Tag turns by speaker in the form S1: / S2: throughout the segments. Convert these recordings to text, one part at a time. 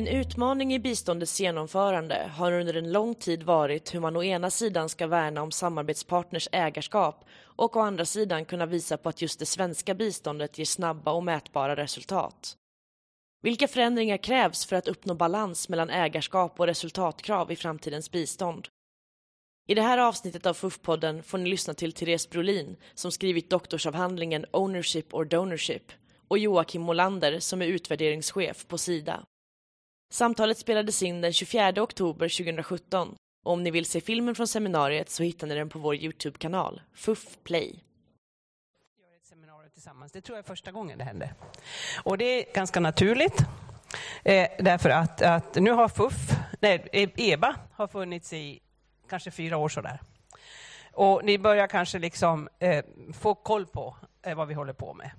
S1: En utmaning i biståndets genomförande har under en lång tid varit hur man å ena sidan ska värna om samarbetspartners ägarskap och å andra sidan kunna visa på att just det svenska biståndet ger snabba och mätbara resultat. Vilka förändringar krävs för att uppnå balans mellan ägarskap och resultatkrav i framtidens bistånd? I det här avsnittet av FUF-podden får ni lyssna till Therese Brolin som skrivit doktorsavhandlingen Ownership or Donorship och Joakim Molander som är utvärderingschef på Sida. Samtalet spelades in den 24 oktober 2017 och om ni vill se filmen från seminariet så hittar ni den på vår Youtube-kanal, FUF Play.
S2: Tillsammans. Det tror jag är första gången det hände. Och det är ganska naturligt. Eh, därför att, att nu har FUF, nej, EBA har funnits i kanske fyra år sådär. Och ni börjar kanske liksom eh, få koll på eh, vad vi håller på med.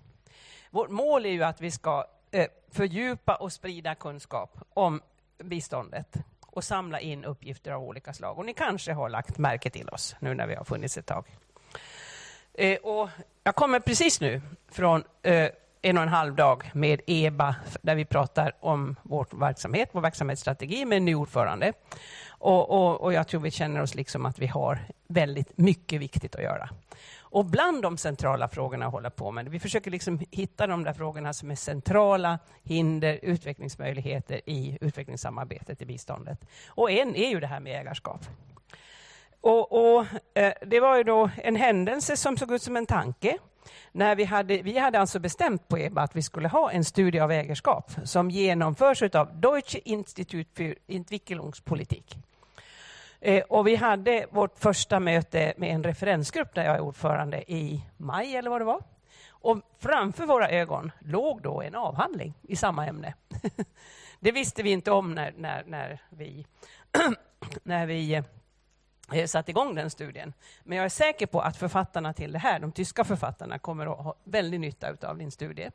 S2: Vårt mål är ju att vi ska Eh, fördjupa och sprida kunskap om biståndet och samla in uppgifter av olika slag. Och ni kanske har lagt märke till oss nu när vi har funnits ett tag. Eh, och jag kommer precis nu från eh, en och en halv dag med EBA där vi pratar om vår verksamhet, vår verksamhetsstrategi med en ny ordförande. Och, och, och jag tror vi känner oss liksom att vi har väldigt mycket viktigt att göra. Och bland de centrala frågorna att hålla på med, vi försöker liksom hitta de där frågorna som är centrala hinder, utvecklingsmöjligheter i utvecklingssamarbetet i biståndet. Och en är ju det här med ägarskap. Och, och eh, det var ju då en händelse som såg ut som en tanke. När vi, hade, vi hade alltså bestämt på EBA att vi skulle ha en studie av ägarskap som genomförs av Deutsche Institut für Entwicklungspolitik. Eh, och vi hade vårt första möte med en referensgrupp där jag är ordförande i maj eller vad det var. Och framför våra ögon låg då en avhandling i samma ämne. det visste vi inte om när, när, när vi, när vi eh, satte igång den studien. Men jag är säker på att författarna till det här, de tyska författarna, kommer att ha väldigt nytta av din studie.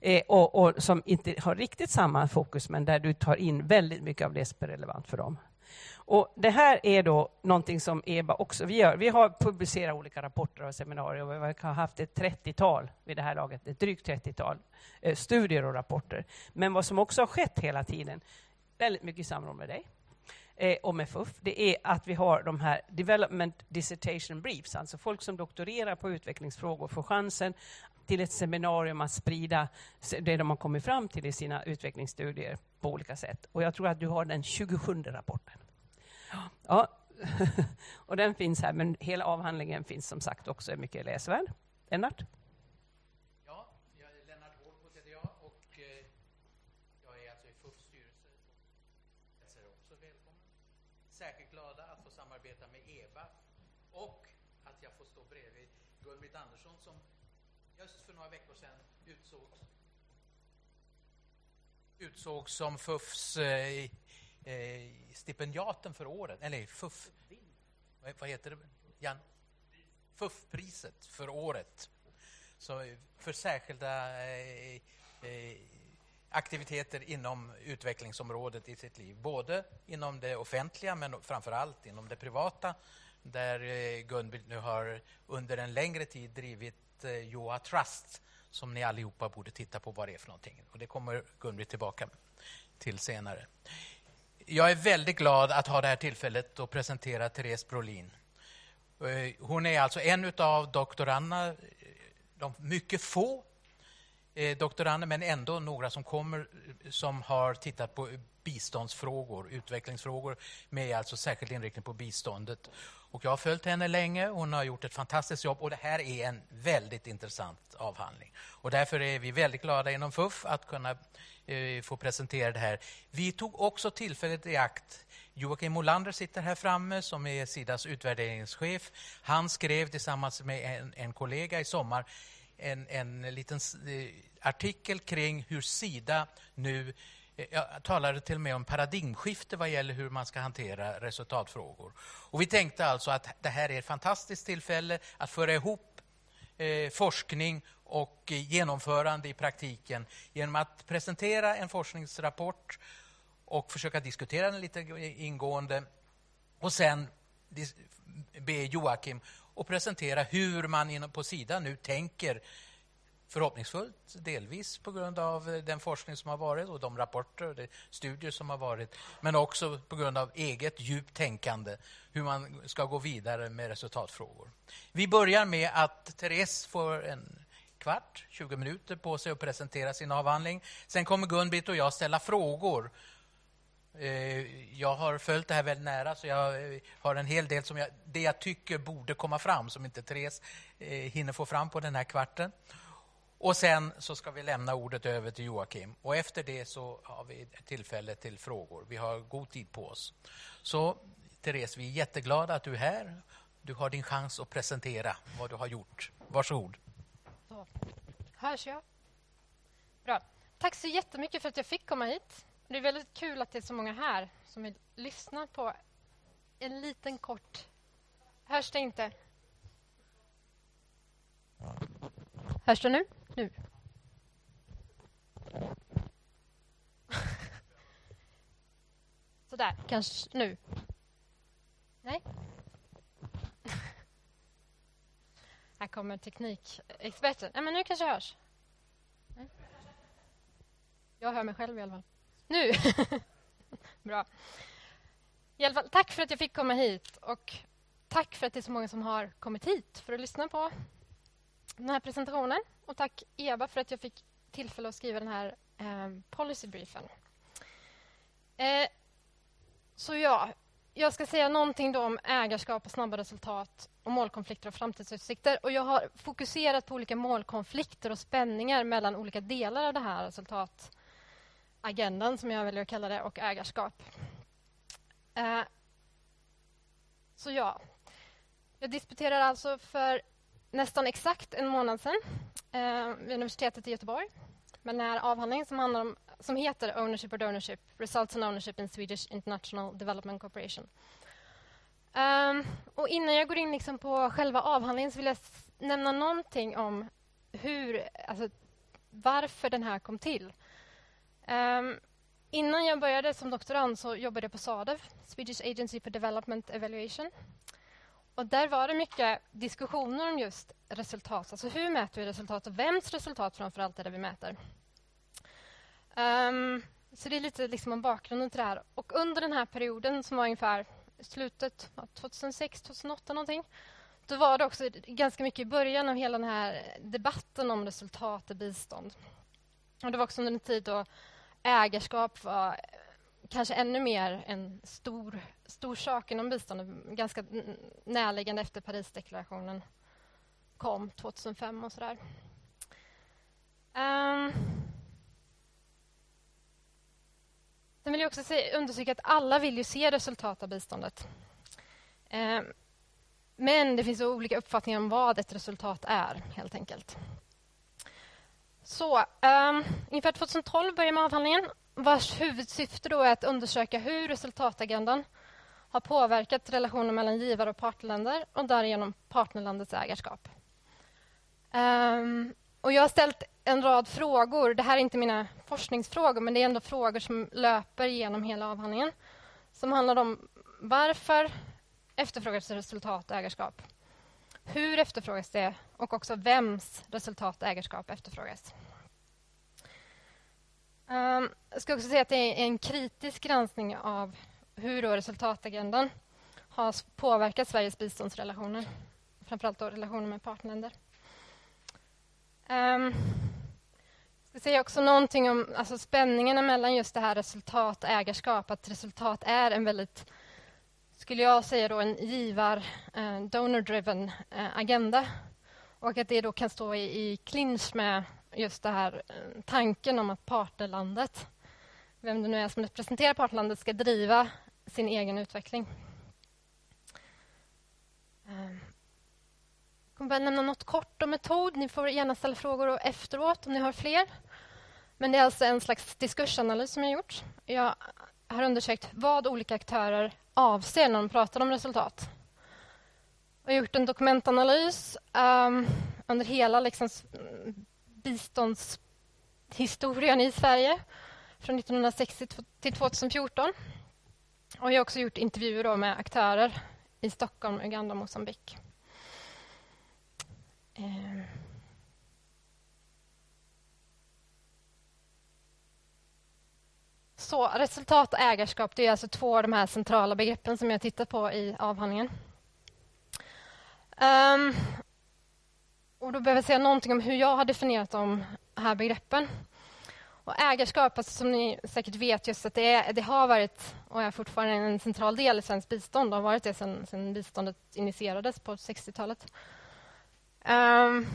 S2: Eh, och, och, som inte har riktigt samma fokus, men där du tar in väldigt mycket av det som är relevant för dem. Och det här är då någonting som EBA också vi gör. Vi har publicerat olika rapporter och seminarier och vi har haft ett 30-tal vid det här laget, ett drygt 30-tal eh, studier och rapporter. Men vad som också har skett hela tiden, väldigt mycket i samråd med dig eh, och med FUF, det är att vi har de här Development Dissertation Briefs, alltså folk som doktorerar på utvecklingsfrågor får chansen till ett seminarium att sprida det de har kommit fram till i sina utvecklingsstudier på olika sätt. Och jag tror att du har den 27 rapporten. Ja, och den finns här, men hela avhandlingen finns som sagt också är mycket läsvärd. Lennart?
S3: Ja, jag är Lennart Hårkot heter jag och eh, jag är alltså i FUFs styrelse. Jag säger också välkommen. Särskilt glada att få samarbeta med Eva och att jag får stå bredvid Gun-Britt Andersson som just för några veckor sedan utsågs utsågs som FUFs eh, eh, stipendiaten för året, eller FUF, vad heter det? Jan? FUF-priset för året. Så eh, för särskilda eh, eh, aktiviteter inom utvecklingsområdet i sitt liv. Både inom det offentliga men framför allt inom det privata där eh, Gunbild nu har under en längre tid drivit eh, Joa Trust som ni allihopa borde titta på vad det är för någonting. Och det kommer Gunbritt tillbaka till senare. Jag är väldigt glad att ha det här tillfället att presentera Therese Brolin. Eh, hon är alltså en av doktoranderna, eh, de mycket få eh, doktorander, men ändå några som kommer som har tittat på biståndsfrågor, utvecklingsfrågor med alltså särskild inriktning på biståndet. Och jag har följt henne länge. Hon har gjort ett fantastiskt jobb och det här är en väldigt intressant avhandling. Och därför är vi väldigt glada inom FUF att kunna eh, få presentera det här. Vi tog också tillfället i akt Joakim Molander sitter här framme som är Sidas utvärderingschef. Han skrev tillsammans med en, en kollega i sommar en, en liten eh, artikel kring hur Sida nu eh, Eh, jag talade till och med om paradigmskifte vad gäller hur man ska hantera resultatfrågor. Och vi tänkte alltså att det här är ett fantastiskt tillfälle att föra ihop eh, forskning och eh, genomförande i praktiken genom att presentera en forskningsrapport och försöka diskutera den lite ingående och sen be Joakim att presentera hur man på Sida nu tänker förhoppningsfullt, delvis på grund av eh, den forskning som har varit och de rapporter och studier som har varit, men också på grund av eget djupt tänkande, hur man ska gå vidare med resultatfrågor. Vi börjar med att Therese får en kvart, 20 minuter på sig att presentera sin avhandling. Sen kommer Gun-Britt och jag ställa frågor eh, jag har följt det här väldigt nära, så jag eh, har en hel del som jag, det jag tycker borde komma fram, som inte Therese hinner få fram på den här kvarten. Och sen så ska vi lämna ordet över till Joakim. Och efter det så har vi tillfälle till frågor. Vi har god tid på oss. Så Therese, vi är jätteglada att du är här. Du har din chans att presentera vad du har gjort. Varsågod.
S4: Så. Hörs jag? Bra. Tack så jättemycket för att jag fick komma hit. Det är väldigt kul att det är så många här som vill lyssna på en liten kort... Hörs det inte? Hörs det nu? Nu. Sådär, kanske nu. Nej? Här kommer teknikexperten. Nej, men nu kanske hörs. Jag hör mig själv i alla fall. Nu! Bra. I alla fall, tack för att jag fick komma hit och tack för att det är så många som har kommit hit för att lyssna på den här presentationen. Och tack Eva för att jag fick tillfälle att skriva den här eh, policybriefen. Eh, så ja, jag ska säga någonting om ägarskap och snabba resultat och målkonflikter och framtidsutsikter. Och jag har fokuserat på olika målkonflikter och spänningar mellan olika delar av det här resultatagendan, som jag väljer att kalla det, och ägarskap. Eh, så ja, jag disputerar alltså för nästan exakt en månad sedan eh, vid universitetet i Göteborg med den här avhandlingen som, handlar om, som heter Ownership or Ownership, Results and Ownership in Swedish International Development Corporation. Um, och innan jag går in liksom på själva avhandlingen så vill jag nämna någonting om hur, alltså, varför den här kom till. Um, innan jag började som doktorand så jobbade jag på SADEV, Swedish Agency for Development Evaluation. Och där var det mycket diskussioner om just resultat. Alltså hur mäter vi resultat och vems resultat framför allt är det vi mäter? Um, så det är lite liksom om bakgrunden till det här. Och under den här perioden som var ungefär slutet 2006, 2008 någonting. Då var det också ganska mycket i början av hela den här debatten om resultat i bistånd. Och det var också under en tid då ägarskap var kanske ännu mer en stor, stor sak inom biståndet. Ganska närliggande efter Parisdeklarationen kom 2005 och sådär. Um, Sen vill jag också understryka att alla vill ju se resultat av biståndet. Um, men det finns olika uppfattningar om vad ett resultat är, helt enkelt. Så, um, ungefär 2012 började med avhandlingen vars huvudsyfte då är att undersöka hur resultatagendan har påverkat relationen mellan givare och partnerländer och därigenom partnerlandets ägarskap. Um, och jag har ställt en rad frågor. Det här är inte mina forskningsfrågor men det är ändå frågor som löper genom hela avhandlingen som handlar om varför efterfrågas resultat och ägarskap? Hur efterfrågas det och också vems resultat och ägarskap efterfrågas? Um, jag ska också säga att det är en kritisk granskning av hur resultatagendan har påverkat Sveriges biståndsrelationer. Framförallt då relationer med partnerländer. Um, ehm, jag ska säga också någonting om alltså spänningarna mellan just det här resultat och ägarskap. Att resultat är en väldigt, skulle jag säga, då, en givar, eh, donor-driven eh, agenda. Och att det då kan stå i, i clinch med just det här eh, tanken om att partnerlandet, vem det nu är som representerar partnerlandet, ska driva sin egen utveckling. Ehm, jag kommer bara nämna något kort om metod. Ni får gärna ställa frågor efteråt om ni har fler. Men det är alltså en slags diskursanalys som jag gjort. Jag har undersökt vad olika aktörer avser när de pratar om resultat. Jag har gjort en dokumentanalys um, under hela liksom, biståndshistorien i Sverige från 1960 till 2014. Och jag har också gjort intervjuer med aktörer i Stockholm, Uganda och Mozambique. Ehm. Så resultat och ägarskap, det är alltså två av de här centrala begreppen som jag tittar på i avhandlingen. Um, och då behöver jag säga någonting om hur jag har definierat de här begreppen. Och ägarskap, alltså som ni säkert vet, just att det, är, det har varit och är fortfarande en central del i svenskt bistånd. Det har varit det sedan, sedan biståndet initierades på 60-talet. Um, ehm,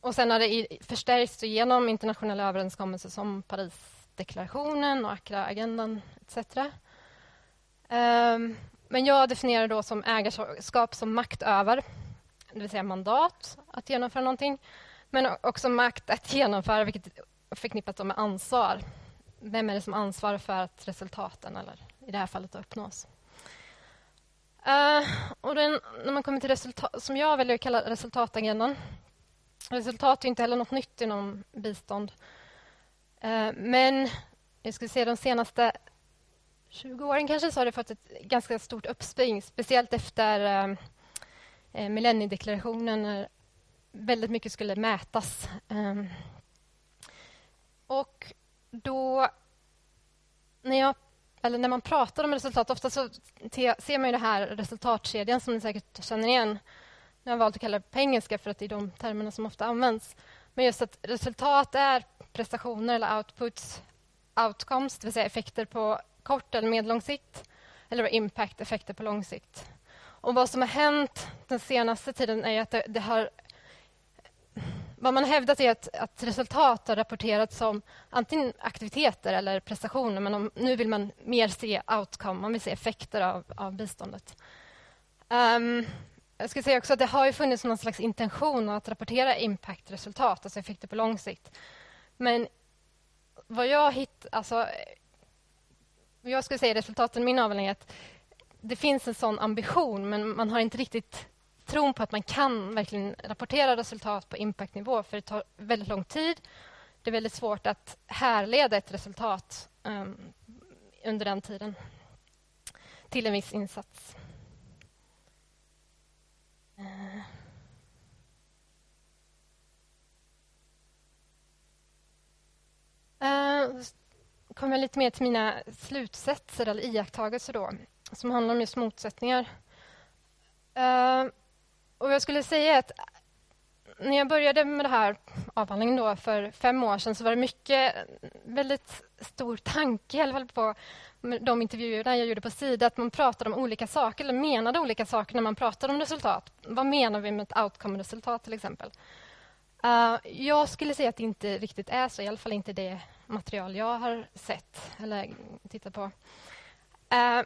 S4: och sen har det förstärkts genom internationella överenskommelser som Parisdeklarationen och Accra-agendan etc. Um, ehm, men jag definierar då som ägarskap som makt över, det vill säga mandat att genomföra någonting, men också makt att genomföra, vilket förknippas med ansvar. Vem är det som ansvarar för att resultaten, eller i det här fallet, uppnås? Uh, och den, när man kommer till resultat, som jag väljer att kalla resultatagendan. Resultat är inte heller något nytt inom bistånd. Uh, men jag skulle säga de senaste 20 åren kanske så har det fått ett ganska stort uppsving, speciellt efter eh, eh, millenniedeklarationen när väldigt mycket skulle mätas. Eh, och då... När, jag, eller när man pratar om resultat, ofta så te, ser man ju det här resultatkedjan som ni säkert känner igen. Nu har jag valt att kalla det på engelska för att det är de termerna som ofta används. Men just att resultat är prestationer eller outputs, outcomes, det vill säga effekter på kort eller medellång sikt eller impact, effekter på lång sikt. Och vad som har hänt den senaste tiden är att det, det har vad man hävdat är att, att resultat har rapporterats som antingen aktiviteter eller prestationer men om, nu vill man mer se outcome, man vill se effekter av, av biståndet. Um, jag ska säga också att det har funnits någon slags intention att rapportera impact-resultat, alltså effekter på lång sikt. Men vad jag hittar... Alltså, jag skulle säga resultaten i min avhandling är att det finns en sån ambition men man har inte riktigt tron på att man kan verkligen rapportera resultat på impactnivå för det tar väldigt lång tid. Det är väldigt svårt att härleda ett resultat um, under den tiden till en viss insats. Uh. Uh, kommer jag lite mer till mina slutsatser eller iakttagelser då, som handlar om just motsättningar. Uh, och jag skulle säga att när jag började med det här avhandlingen då för fem år sedan så var det mycket, väldigt stor tanke i alla fall på de intervjuerna jag gjorde på Sida, att man pratade om olika saker eller menade olika saker när man pratade om resultat. Vad menar vi med ett outcome-resultat till exempel? Uh, jag skulle säga att det inte riktigt är så, i alla fall inte det material jag har sett eller tittat på. Uh,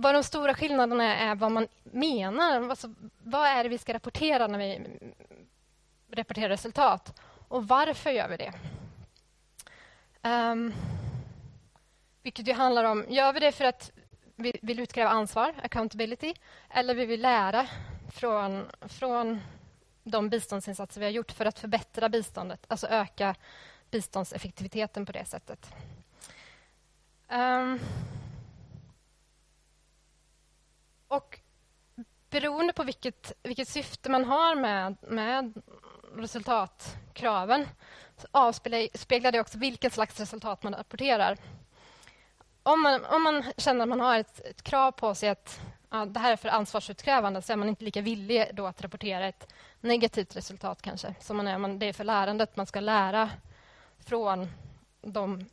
S4: vad de stora skillnaderna är, är vad man menar. Alltså, vad är det vi ska rapportera när vi rapporterar resultat? Och varför gör vi det? Um, vilket ju handlar om, gör vi det för att vi vill utkräva ansvar, accountability, eller vill vi lära från, från de biståndsinsatser vi har gjort för att förbättra biståndet, alltså öka biståndseffektiviteten på det sättet. Um, och beroende på vilket, vilket syfte man har med, med resultatkraven avspeglar det också vilken slags resultat man rapporterar. Om man, om man känner att man har ett, ett krav på sig att ja, det här är för ansvarsutkrävande så är man inte lika villig då att rapportera ett negativt resultat kanske. Som man är, man, det är för lärandet, man ska lära från de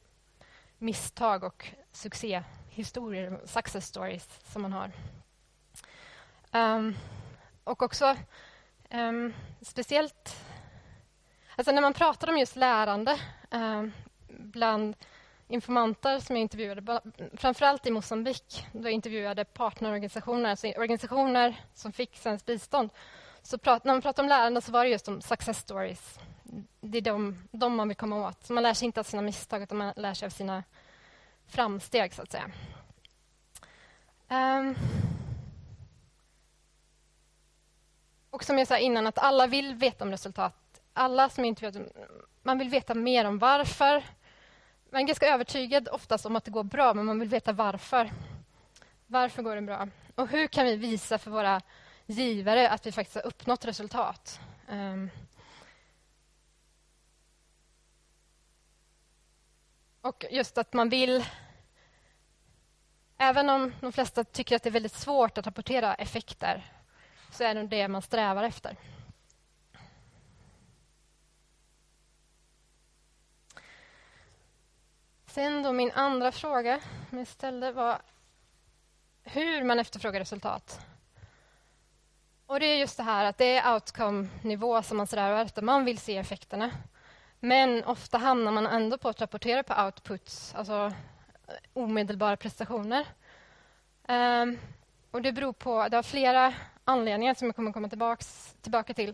S4: misstag och succéhistorier, success stories, som man har. Um, och också um, speciellt... Alltså när man pratar om just lärande um, bland informanter som jag intervjuade, framförallt i Mosambik, då jag intervjuade partnerorganisationer, alltså organisationer som fick svenskt bistånd. Så prat, när man pratar om lärande så var det just om success stories. Det är de, de man vill komma åt. Så man lär sig inte av sina misstag, utan man lär sig av sina framsteg, så att säga. Um, Och som jag sa innan, att alla vill veta om resultat. Alla som är intervjuade, man vill veta mer om varför. Man är ganska övertygad oftast om att det går bra, men man vill veta varför. Varför går det bra? Och hur kan vi visa för våra givare att vi faktiskt har uppnått resultat? Um. Och just att man vill Även om de flesta tycker att det är väldigt svårt att rapportera effekter så är det det man strävar efter. Sen då min andra fråga som jag ställde var hur man efterfrågar resultat. Och Det är just det här att det är outcome-nivå som man strävar efter. Man vill se effekterna. Men ofta hamnar man ändå på att rapportera på outputs, alltså eh, omedelbara prestationer. Um, och Det beror på det har flera anledningar som jag kommer komma tillbaks, tillbaka till.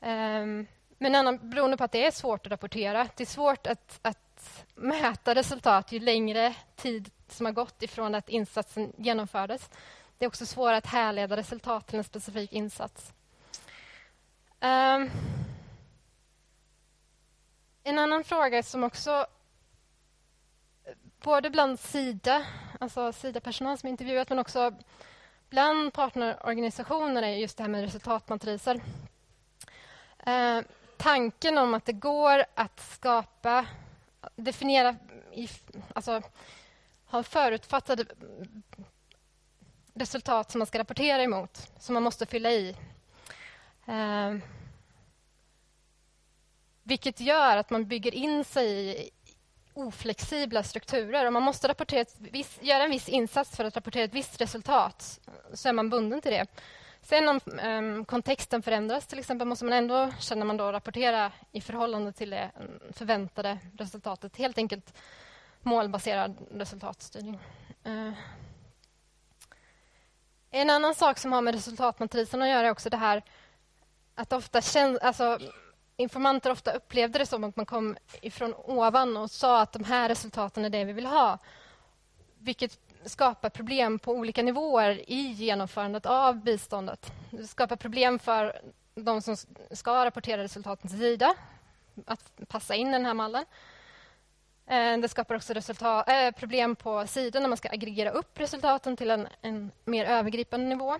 S4: Um, men annan, beroende på att det är svårt att rapportera. Det är svårt att, att mäta resultat ju längre tid som har gått ifrån att insatsen genomfördes. Det är också svårare att härleda resultat till en specifik insats. Um, en annan fråga som också eh, både bland Sida, alltså Sida-personal som intervjuat men också bland partnerorganisationerna är just det här med resultatmatriser. Eh, tanken om att det går att skapa, definiera, alltså ha förutfattade resultat som man ska rapportera emot, som man måste fylla i. Eh, vilket gör att man bygger in sig i oflexibla strukturer. Om man måste rapportera viss, göra en viss insats för att rapportera ett visst resultat så är man bunden till det. Sen om um, kontexten förändras, till exempel, måste man ändå känner man då rapportera i förhållande till det mm, förväntade resultatet. Helt enkelt målbaserad resultatstyrning. Uh. En annan sak som har med resultatmatrisen att göra är också det här att ofta känns... Alltså, informanter ofta upplevde det som att man kom ifrån ovan och sa att de här resultaten är det vi vill ha. Vilket skapar problem på olika nivåer i genomförandet av biståndet. Det skapar problem för de som ska rapportera resultaten till Sida att passa in i den här mallen. Eh, det skapar också resultat, äh, eh, problem på Sida när man ska aggregera upp resultaten till en, en mer övergripande nivå.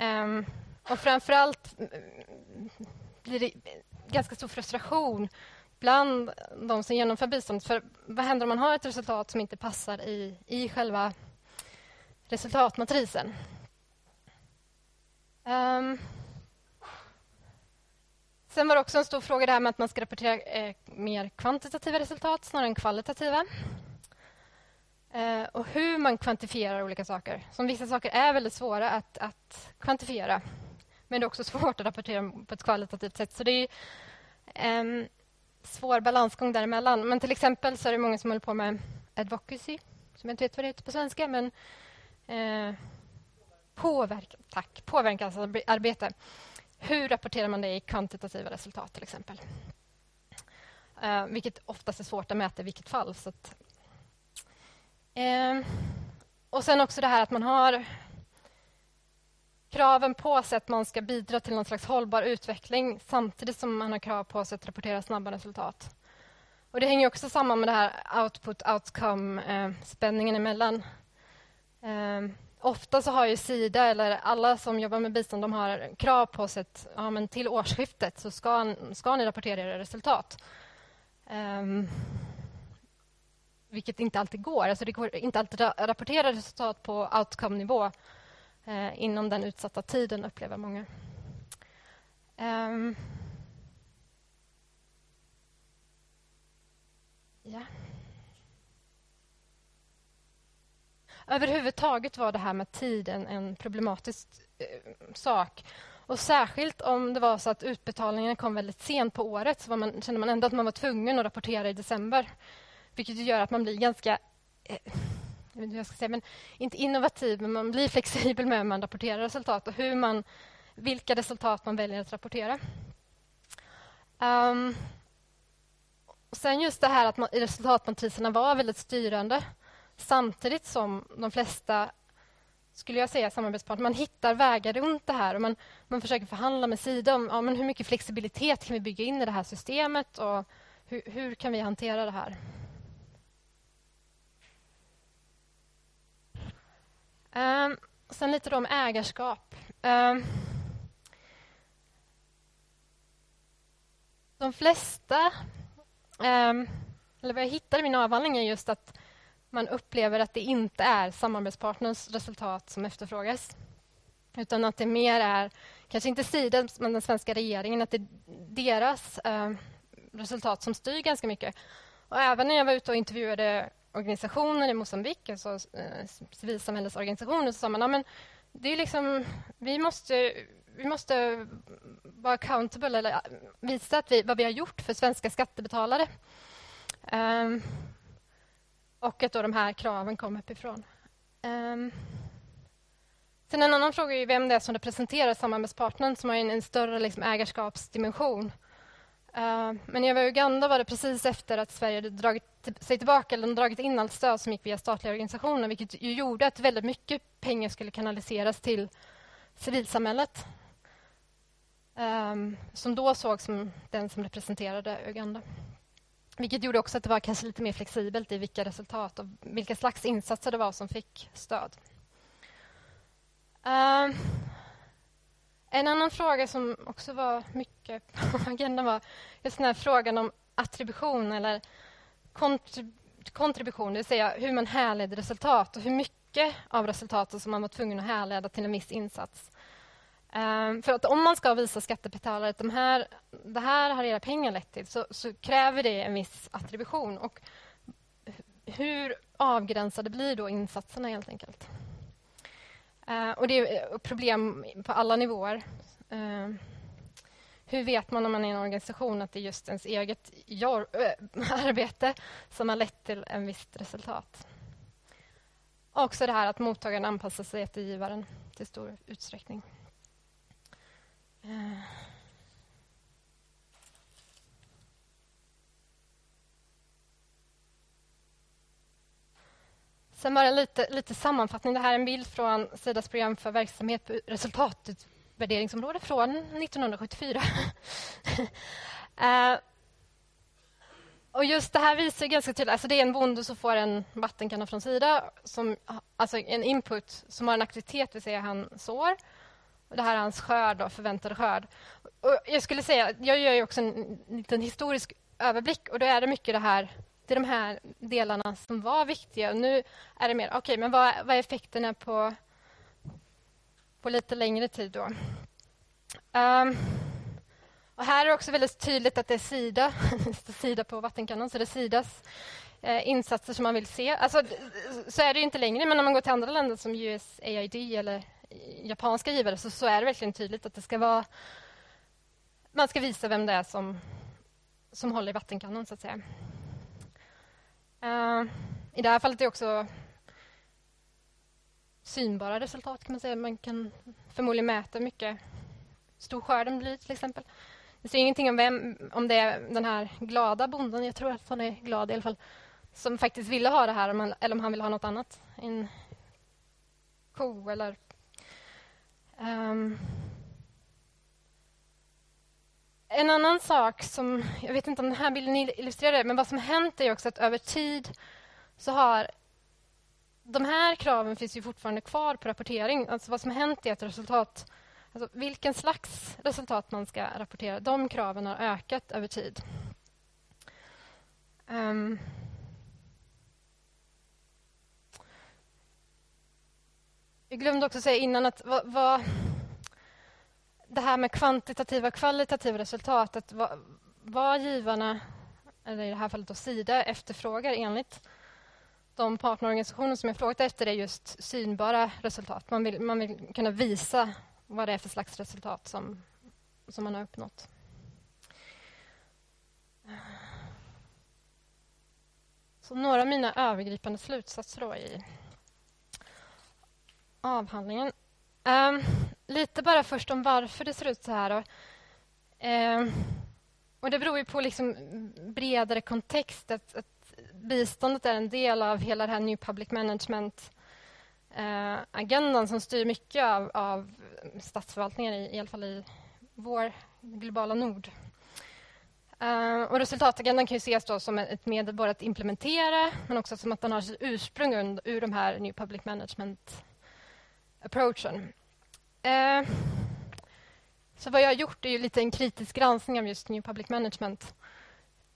S4: Um, och framför allt mm, blir det ganska stor frustration bland de som genomför bistånd. För vad händer om man har ett resultat som inte passar i, i själva resultatmatrisen? Um, sen var det också en stor fråga det här med att man ska rapportera eh, mer kvantitativa resultat snarare än kvalitativa. Eh, och hur man kvantifierar olika saker. Som vissa saker är väldigt svåra att, att kvantifiera. Men det är också svårt att rapportera på ett kvalitativt sätt. Så det är en svår balansgång däremellan. Men till exempel så är det många som håller på med advocacy, som jag inte vet vad det heter på svenska, men eh, påverkan, tack, påverkansarbete. Hur rapporterar man det i kvantitativa resultat till exempel? Eh, vilket oftast är svårt att mäta i vilket fall. Så att, eh, och sen också det här att man har kraven på sig att man ska bidra till någon slags hållbar utveckling samtidigt som man har krav på sig att rapportera snabba resultat. Och Det hänger också samman med det här output-outcome-spänningen eh, emellan. Eh, ofta så har ju Sida eller alla som jobbar med bistånd de har krav på sig att ja, men till årsskiftet så ska, ska ni rapportera era resultat. Um, vilket inte alltid går. Alltså det går inte alltid att rapportera resultat på outcome-nivå eh, inom den utsatta tiden, upplever många. Um, ja. Överhuvudtaget var det här med tiden en problematisk eh, sak. Och Särskilt om det var så att utbetalningen kom väldigt sent på året så man, kände man ändå att man var tvungen att rapportera i december. Vilket gör att man blir ganska eh, jag vet inte hur jag ska säga, men inte innovativ, men man blir flexibel med hur man rapporterar resultat och hur man, vilka resultat man väljer att rapportera. Um, och sen just det här att man, resultatmatriserna var väldigt styrande samtidigt som de flesta skulle jag säga samarbetspartner, man hittar vägar runt det här och man, man försöker förhandla med Sida om ja, men hur mycket flexibilitet kan vi bygga in i det här systemet och hur, hur kan vi hantera det här. Um, sen lite om ägarskap. Um, de flesta, um, eller vad jag hittar i min avhandling är just att man upplever att det inte är samarbetspartners resultat som efterfrågas. Utan att det mer är, kanske inte Sida, men den svenska regeringen, att det är deras eh, resultat som styr ganska mycket. Och även när jag var ute och intervjuade organisationer i Mosambik, alltså eh, civilsamhällesorganisationer, så sa man ja, men det är liksom, vi måste vi måste vara accountable, eller eh, visa att vi, vad vi har gjort för svenska skattebetalare. Um, och att då de här kraven kom uppifrån. Um, sen en annan fråga är vem det är som representerar samarbetspartnern som har en, en större liksom, ägarskapsdimension. Eh, men jag var i Uganda var det precis efter att Sverige hade dragit sig tillbaka eller dragit in allt stöd som gick via statliga organisationer vilket ju gjorde att väldigt mycket pengar skulle kanaliseras till civilsamhället ehm, som då sågs som den som representerade Uganda. Vilket gjorde också att det var kanske lite mer flexibelt i vilka resultat och vilka slags insatser det var som fick stöd. Ehm, en annan fråga som också var mycket på agendan var just den här frågan om attribution eller kontrib kontribution, det vill säga hur man härleder resultat och hur mycket av resultatet som man var tvungen att härleda till en viss insats. Um, för att om man ska visa skattebetalare att de här, det här har era pengar lett till så, så kräver det en viss attribution. Och hur avgränsade blir då insatserna helt enkelt? Eh, och det är eh, problem på alla nivåer. Eh, hur vet man om man är en organisation att det är just ens eget arbete som har lett till en visst resultat? Också det här att mottagaren anpassar sig efter givaren till stor utsträckning. Sen bara lite, lite sammanfattning. Det här är en bild från Sidas program för verksamhet på resultatutvärderingsområde från 1974. uh, eh, och just det här visar ganska tydligt... Alltså det är en bonde som får en vattenkanna från Sida, som, alltså en input som har en aktivitet, det vill säga han sår. Det här är hans skörd, då, förväntade skörd. Och jag skulle säga, jag gör ju också en liten historisk överblick och då är det mycket det här det är de här delarna som var viktiga. Nu är det mer, okej, okay, men vad, vad är effekterna på, på lite längre tid då? Um, och här är det också väldigt tydligt att det är Sida, Sida på vattenkannan, så det är Sidas eh, insatser som man vill se. Alltså, så är det inte längre, men om man går till andra länder som USAID eller japanska givare så, så är det verkligen tydligt att det ska vara... Man ska visa vem det är som, som håller i vattenkannan, så att säga. Uh, I det här fallet är det också synbara resultat. kan Man säga. Man kan förmodligen mäta hur mycket stor skörden blir, till exempel. Det står ingenting om vem, om det är den här glada bonden, jag tror att han är glad i alla fall, som faktiskt ville ha det här, eller om han vill ha något annat. En ko eller Um, en annan sak som, jag vet inte om den här bilden illustrerar det, men vad som hänt är också att över tid så har de här kraven finns ju fortfarande kvar på rapportering. Alltså vad som hänt är att resultat, alltså vilken slags resultat man ska rapportera, de kraven har ökat över tid. Um, Jag glömde också säga innan att vad, vad, det här med kvantitativa och kvalitativa resultat, att vad, vad givarna, eller i det här fallet då Sida, efterfrågar enligt de partnerorganisationer som jag frågat efter är just synbara resultat. Man vill, man vill kunna visa vad det är för slags resultat som, som man har uppnått. Så några av mina övergripande slutsatser då i avhandlingen. Um, lite bara först om varför det ser ut så här. Då. Ehm, och det beror ju på liksom bredare kontext. Att, att biståndet är en del av hela det här New Public Management-agendan eh, som styr mycket av, av statsförvaltningen, i, i alla fall i vår globala nord. Uh, och resultatagendan kan ju ses då som ett medel både att implementera men också som att den har sitt ursprung ur de här New Public Management approachen. Eh, så vad jag har gjort är ju lite en kritisk granskning av just New Public Management.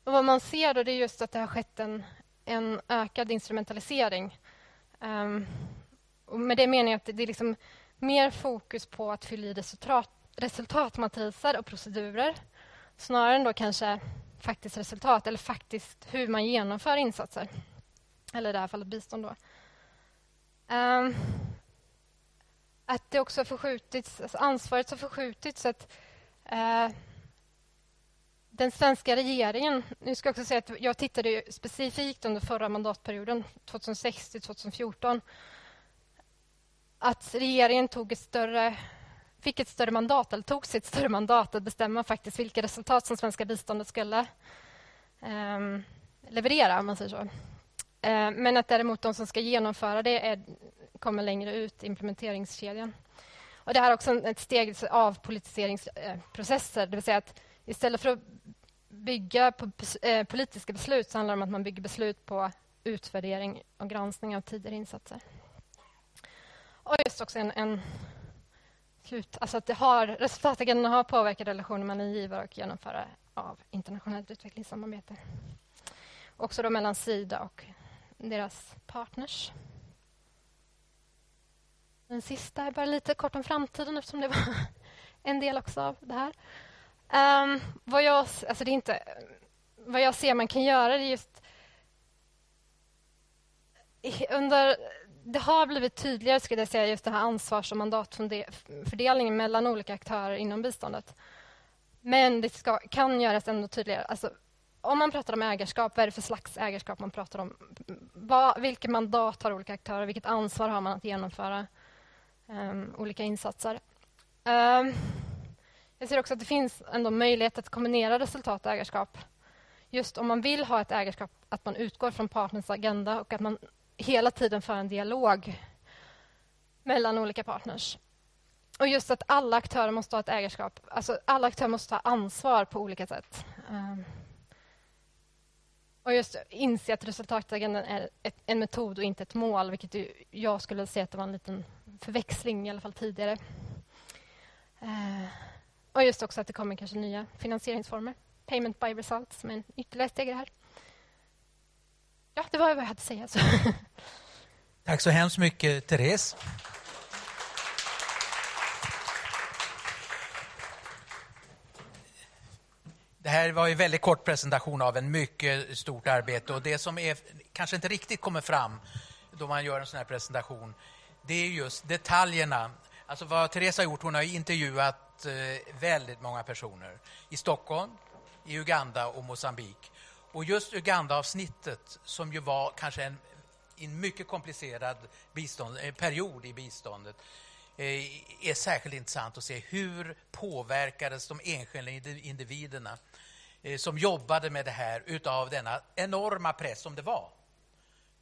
S4: Och vad man ser då det är just att det har skett en, en ökad instrumentalisering. Um, och med det menar jag att det, det är liksom mer fokus på att fylla i resultat, resultatmatriser och procedurer snarare än då kanske faktiskt resultat eller faktiskt hur man genomför insatser. Eller i det här fallet bistånd. Då. Um, att det också har förskjutits, alltså ansvaret har förskjutits så att eh, den svenska regeringen... Nu ska jag också säga att jag tittade specifikt under förra mandatperioden, 2006 till 2014 att regeringen tog ett större, fick ett större mandat, eller tog sitt större mandat att bestämma faktiskt vilka resultat som svenska biståndet skulle eh, leverera, om man säger så. Eh, men att däremot de som ska genomföra det är, kommer längre ut i implementeringskedjan. Och det här är också ett steg av politiseringsprocesser, det vill säga att istället för att bygga på eh, politiska beslut så handlar det om att man bygger beslut på utvärdering och granskning av tidigare insatser. Och just också en, en slut, alltså att det har, resultatagendan har påverkat relationen mellan givare och genomförare av internationellt utvecklingssamarbete. Också då mellan Sida och deras partners. Den sista är bara lite kort om framtiden eftersom det var en del också av det här. Um, vad, jag, alltså det är inte, vad jag ser man kan göra är just under det har blivit tydligare, skulle jag säga, just det här ansvars och mandatfördelningen mellan olika aktörer inom biståndet. Men det ska, kan göras ännu tydligare. Alltså, om man pratar om ägarskap, vad är det för slags ägarskap man pratar om? Vad, vilket mandat har olika aktörer? Vilket ansvar har man att genomföra um, olika insatser? Um, jag ser också att det finns ändå möjlighet att kombinera resultat och ägarskap. Just om man vill ha ett ägarskap, att man utgår från partners agenda och att man hela tiden för en dialog mellan olika partners. Och just att alla aktörer måste ha ett ägarskap. Alltså alla aktörer måste ta ansvar på olika sätt. Um, och just inse att resultatagendan är ett, en metod och inte ett mål, vilket jag skulle säga att det var en liten förväxling, i alla fall tidigare. Eh, och just också att det kommer kanske nya finansieringsformer. Payment by result, som är en ytterligare steg i det här. Ja, det var vad jag hade att säga. Så. Alltså.
S3: Tack så hemskt mycket, Therese. Det här var en väldigt kort presentation av en mycket stort arbete och det som är, kanske inte riktigt kommer fram då man gör en sån här presentation, det är just detaljerna. Alltså vad Therese har gjort, hon har intervjuat eh, väldigt många personer i Stockholm, i Uganda och Mosambik. Och just Uganda-avsnittet, som ju var kanske en, en mycket komplicerad bistånd, eh, period i biståndet, eh, är särskilt intressant att se hur påverkades de enskilda individerna som jobbade med det här utav denna enorma press som det var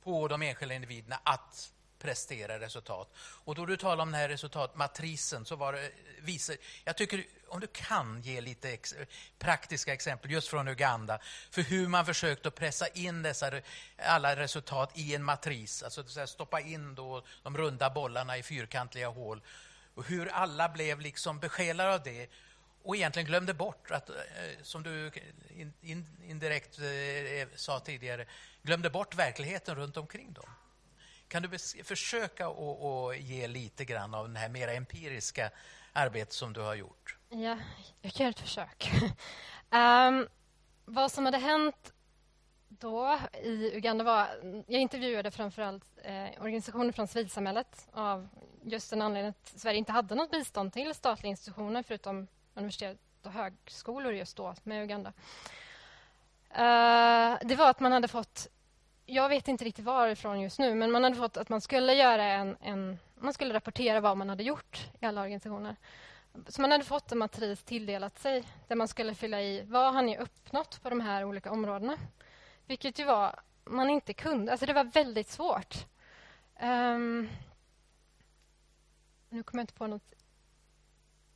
S3: på de enskilda individerna att prestera resultat. Och då du talar om den här resultatmatrisen så var det eh, visar, jag tycker om du kan ge lite ex, praktiska exempel just från Uganda för hur man försökte pressa in dessa alla resultat i en matris, alltså stoppa in då de runda bollarna i fyrkantiga hål och hur alla blev liksom besjälade av det och egentligen glömde bort att, eh, som du indirekt eh, sa tidigare, glömde bort verkligheten runt omkring dem. Kan du försöka att ge lite grann av det här mer empiriska arbetet som du har gjort?
S4: Ja, jag kan göra ett försök. um, vad som hade hänt då i Uganda var... Jag intervjuade framförallt eh, organisationer från civilsamhället av just den anledningen att Sverige inte hade något bistånd till statliga institutioner förutom universitet och högskolor just då med Uganda. Uh, det var att man hade fått jag vet inte riktigt varifrån just nu, men man hade fått att man skulle göra en, en, man skulle rapportera vad man hade gjort i alla organisationer. Så man hade fått en matris tilldelat sig där man skulle fylla i vad har ni uppnått på de här olika områdena. Vilket ju var man inte kunde. Alltså det var väldigt svårt. Um, nu kommer jag inte på något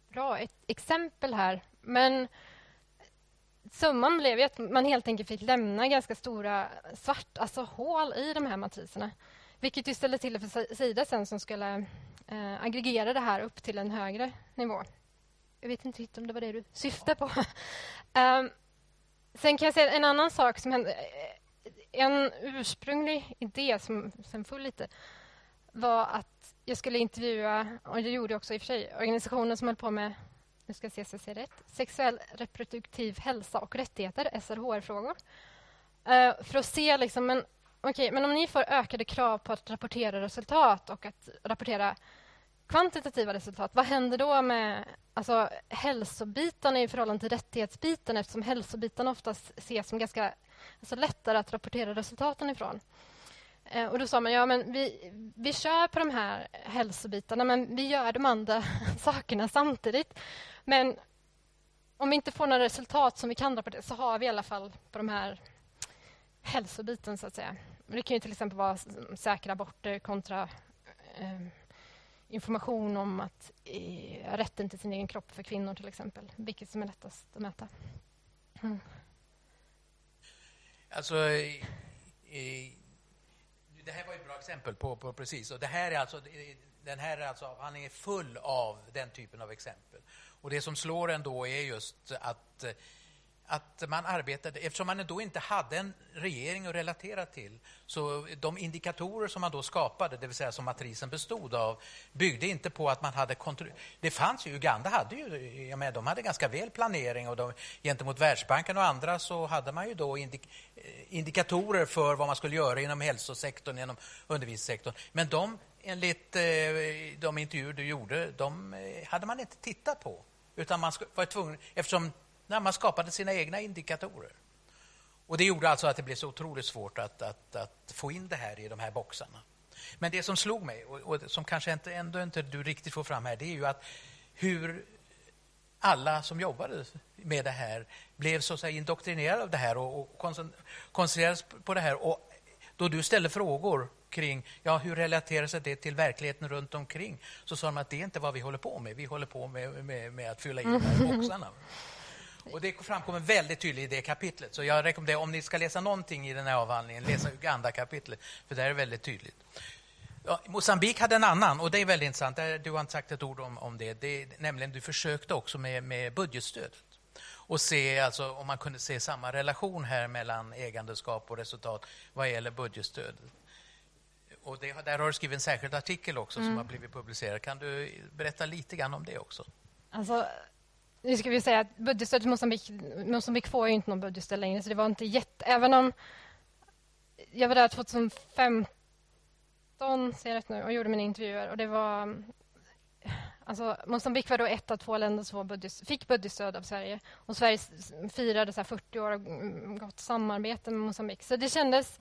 S4: bra ett exempel här. Men summan blev att man helt enkelt fick lämna ganska stora svart, alltså hål i de här matriserna. Vilket ju ställde till det för Sida sen som skulle eh, aggregera det här upp till en högre nivå. Jag vet inte riktigt om det var det du syftade på. um, sen kan jag säga en annan sak som hände. Eh, en ursprunglig idé som sen föll lite var att jag skulle intervjua, och det gjorde jag också i och för sig, organisationer som höll på med nu ska jag se så jag säger rätt, sexuell reproduktiv hälsa och rättigheter, SRHR-frågor. Uh, eh, för att se liksom, men, okay, men om ni får ökade krav på att rapportera resultat och att rapportera kvantitativa resultat, vad händer då med alltså, hälsobitarna i förhållande till rättighetsbiten eftersom hälsobitarna oftast ses som ganska alltså, lättare att rapportera resultaten ifrån? Eh, och då sa man ja, men vi, vi kör på de här hälsobitarna men vi gör de andra sakerna samtidigt. Men om vi inte får några resultat som vi kan rapportera så har vi i alla fall på de här hälsobiten, så att säga. Det kan ju till exempel vara säkra aborter kontra eh, information om att eh, rätten till sin egen kropp för kvinnor, till exempel. Vilket som är lättast att mäta. Mm.
S3: Alltså, eh, det här var ett bra exempel på, på, precis. Och det här är alltså, den här är alltså, han är full av den typen av exempel. Och det som slår ändå är just att att man arbetade, eftersom man då inte hade en regering att relatera till, så de indikatorer som man då skapade, det vill säga som matrisen bestod av, byggde inte på att man hade kontroll. Det fanns ju, Uganda hade ju, jag menar, de hade ganska väl planering och de, gentemot Världsbanken och andra så hade man ju då indik, eh, indikatorer för vad man skulle göra inom hälsosektorn, inom undervisningssektorn. Men de, enligt eh, de intervjuer du gjorde, de eh, hade man inte tittat på. Utan man var tvungen, eftersom när man skapade sina egna indikatorer. Och Det gjorde alltså att det blev så otroligt svårt att, att, att få in det här i de här boxarna. Men det som slog mig, och, och som kanske inte, ändå inte du riktigt får fram här, det är ju att hur alla som jobbade med det här blev så att säga indoktrinerade av det här och, och koncentrerades på det här. Och då du ställde frågor kring ja, hur relaterar sig det till verkligheten runt omkring så sa de att det är inte vad vi håller på med. Vi håller på med, med, med att fylla i de här boxarna. Och det framkommer väldigt tydligt i det kapitlet. Så jag rekommenderar, om ni ska läsa någonting i den här avhandlingen, läsa Uganda-kapitlet, för det är väldigt tydligt. Ja, Mosambik hade en annan, och det är väldigt intressant. Du har inte sagt ett ord om, om det. det är, nämligen, du försökte också med, med budgetstödet och se alltså, om man kunde se samma relation här mellan ägandeskap och resultat vad gäller budgetstödet. Och det, där har du skrivit en särskild artikel också mm. som har blivit publicerad. Kan du berätta lite grann om det också?
S4: Alltså, nu ska vi säga att budgetstödet till Mosambik, Mosambik får ju inte någon budgetstöd längre, så det var inte jätte... Även om jag var där 2015, ser jag rätt nu, och gjorde mina intervjuer och det var... Alltså, Mozambique var då ett av två länder som budget, fick budgetstöd av Sverige. Och Sverige firade så 40 år av mm, gott samarbete med Mozambique. Så det kändes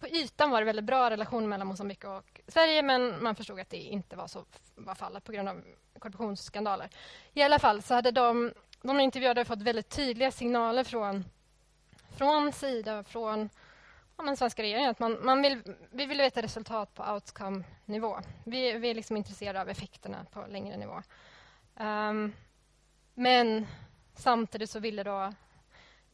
S4: på ytan var det väldigt bra relation mellan Mosambik och Sverige men man förstod att det inte var så var fallet på grund av korruptionsskandaler. I alla fall så hade de, de intervjuade fått väldigt tydliga signaler från, från Sida, från ja, den svenska regeringen att man, man vill, vi vill veta resultat på outcome-nivå. Vi, vi är liksom intresserade av effekterna på längre nivå. Um, men samtidigt så ville då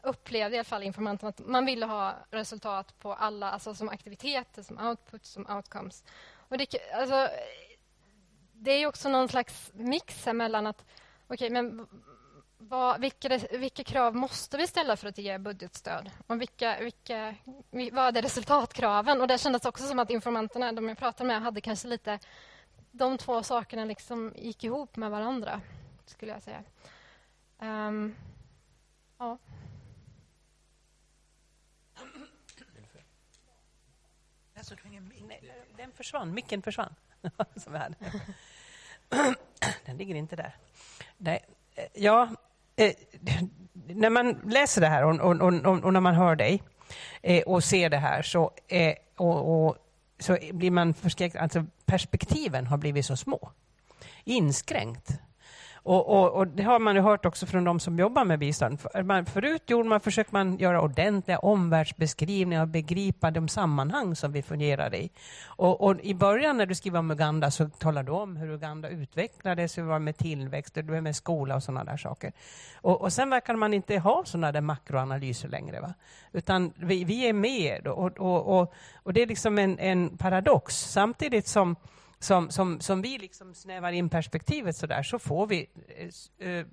S4: upplevde i alla fall informanten att man ville ha resultat på alla, alltså som aktiviteter, som output, som outcomes. Och det, alltså, det är också någon slags mix mellan att okay, men vad, vilka, vilka krav måste vi ställa för att ge budgetstöd? Och vilka, vilka, vad är resultatkraven? Och Det kändes också som att informanterna de jag pratade med hade kanske lite... De två sakerna liksom gick ihop med varandra, skulle jag säga. Um, ja.
S2: Alltså, den försvann, micken försvann. Som vi hade. Den ligger inte där. Nej, eh, ja, eh, när man läser det här och, och, och, och när man hör dig eh, och ser det här så, och, så blir man förskräckt. Alltså, perspektiven har blivit så små. Inskränkt. Och, och, och, det har man ju hört också från de som jobbar med bistånd. För, man, förut gjorde man, försökte man göra ordentliga omvärldsbeskrivningar och begripa de sammanhang som vi fungerar i. Och, och, I början när du skriver om Uganda så talar du om hur Uganda utvecklades, hur det var med tillväxt, hur det var med skola och sådana där saker. Och, och sen verkar man inte ha sådana där makroanalyser längre. Va? Utan vi, vi är med och, och, och, och det är liksom en, en paradox. Samtidigt som som, som, som vi liksom snävar in perspektivet så där, så får vi eh, eh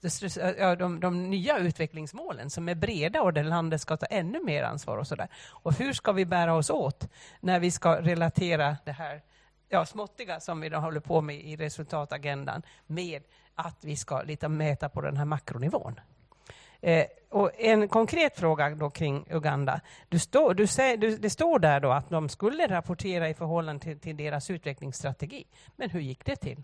S2: de, eh, de, de, nya utvecklingsmålen som är breda och där landet ska ta ännu mer ansvar och sådär. Och hur ska vi bära oss åt när vi ska relatera det här ja, småttiga som vi då håller på med i resultatagendan med att vi ska lite mäta på den här makronivån. Eh, och en konkret fråga då kring Uganda. Du stå, du säger, du, det står där då att de skulle rapportera i förhållande till, till deras utvecklingsstrategi. Men hur gick det till?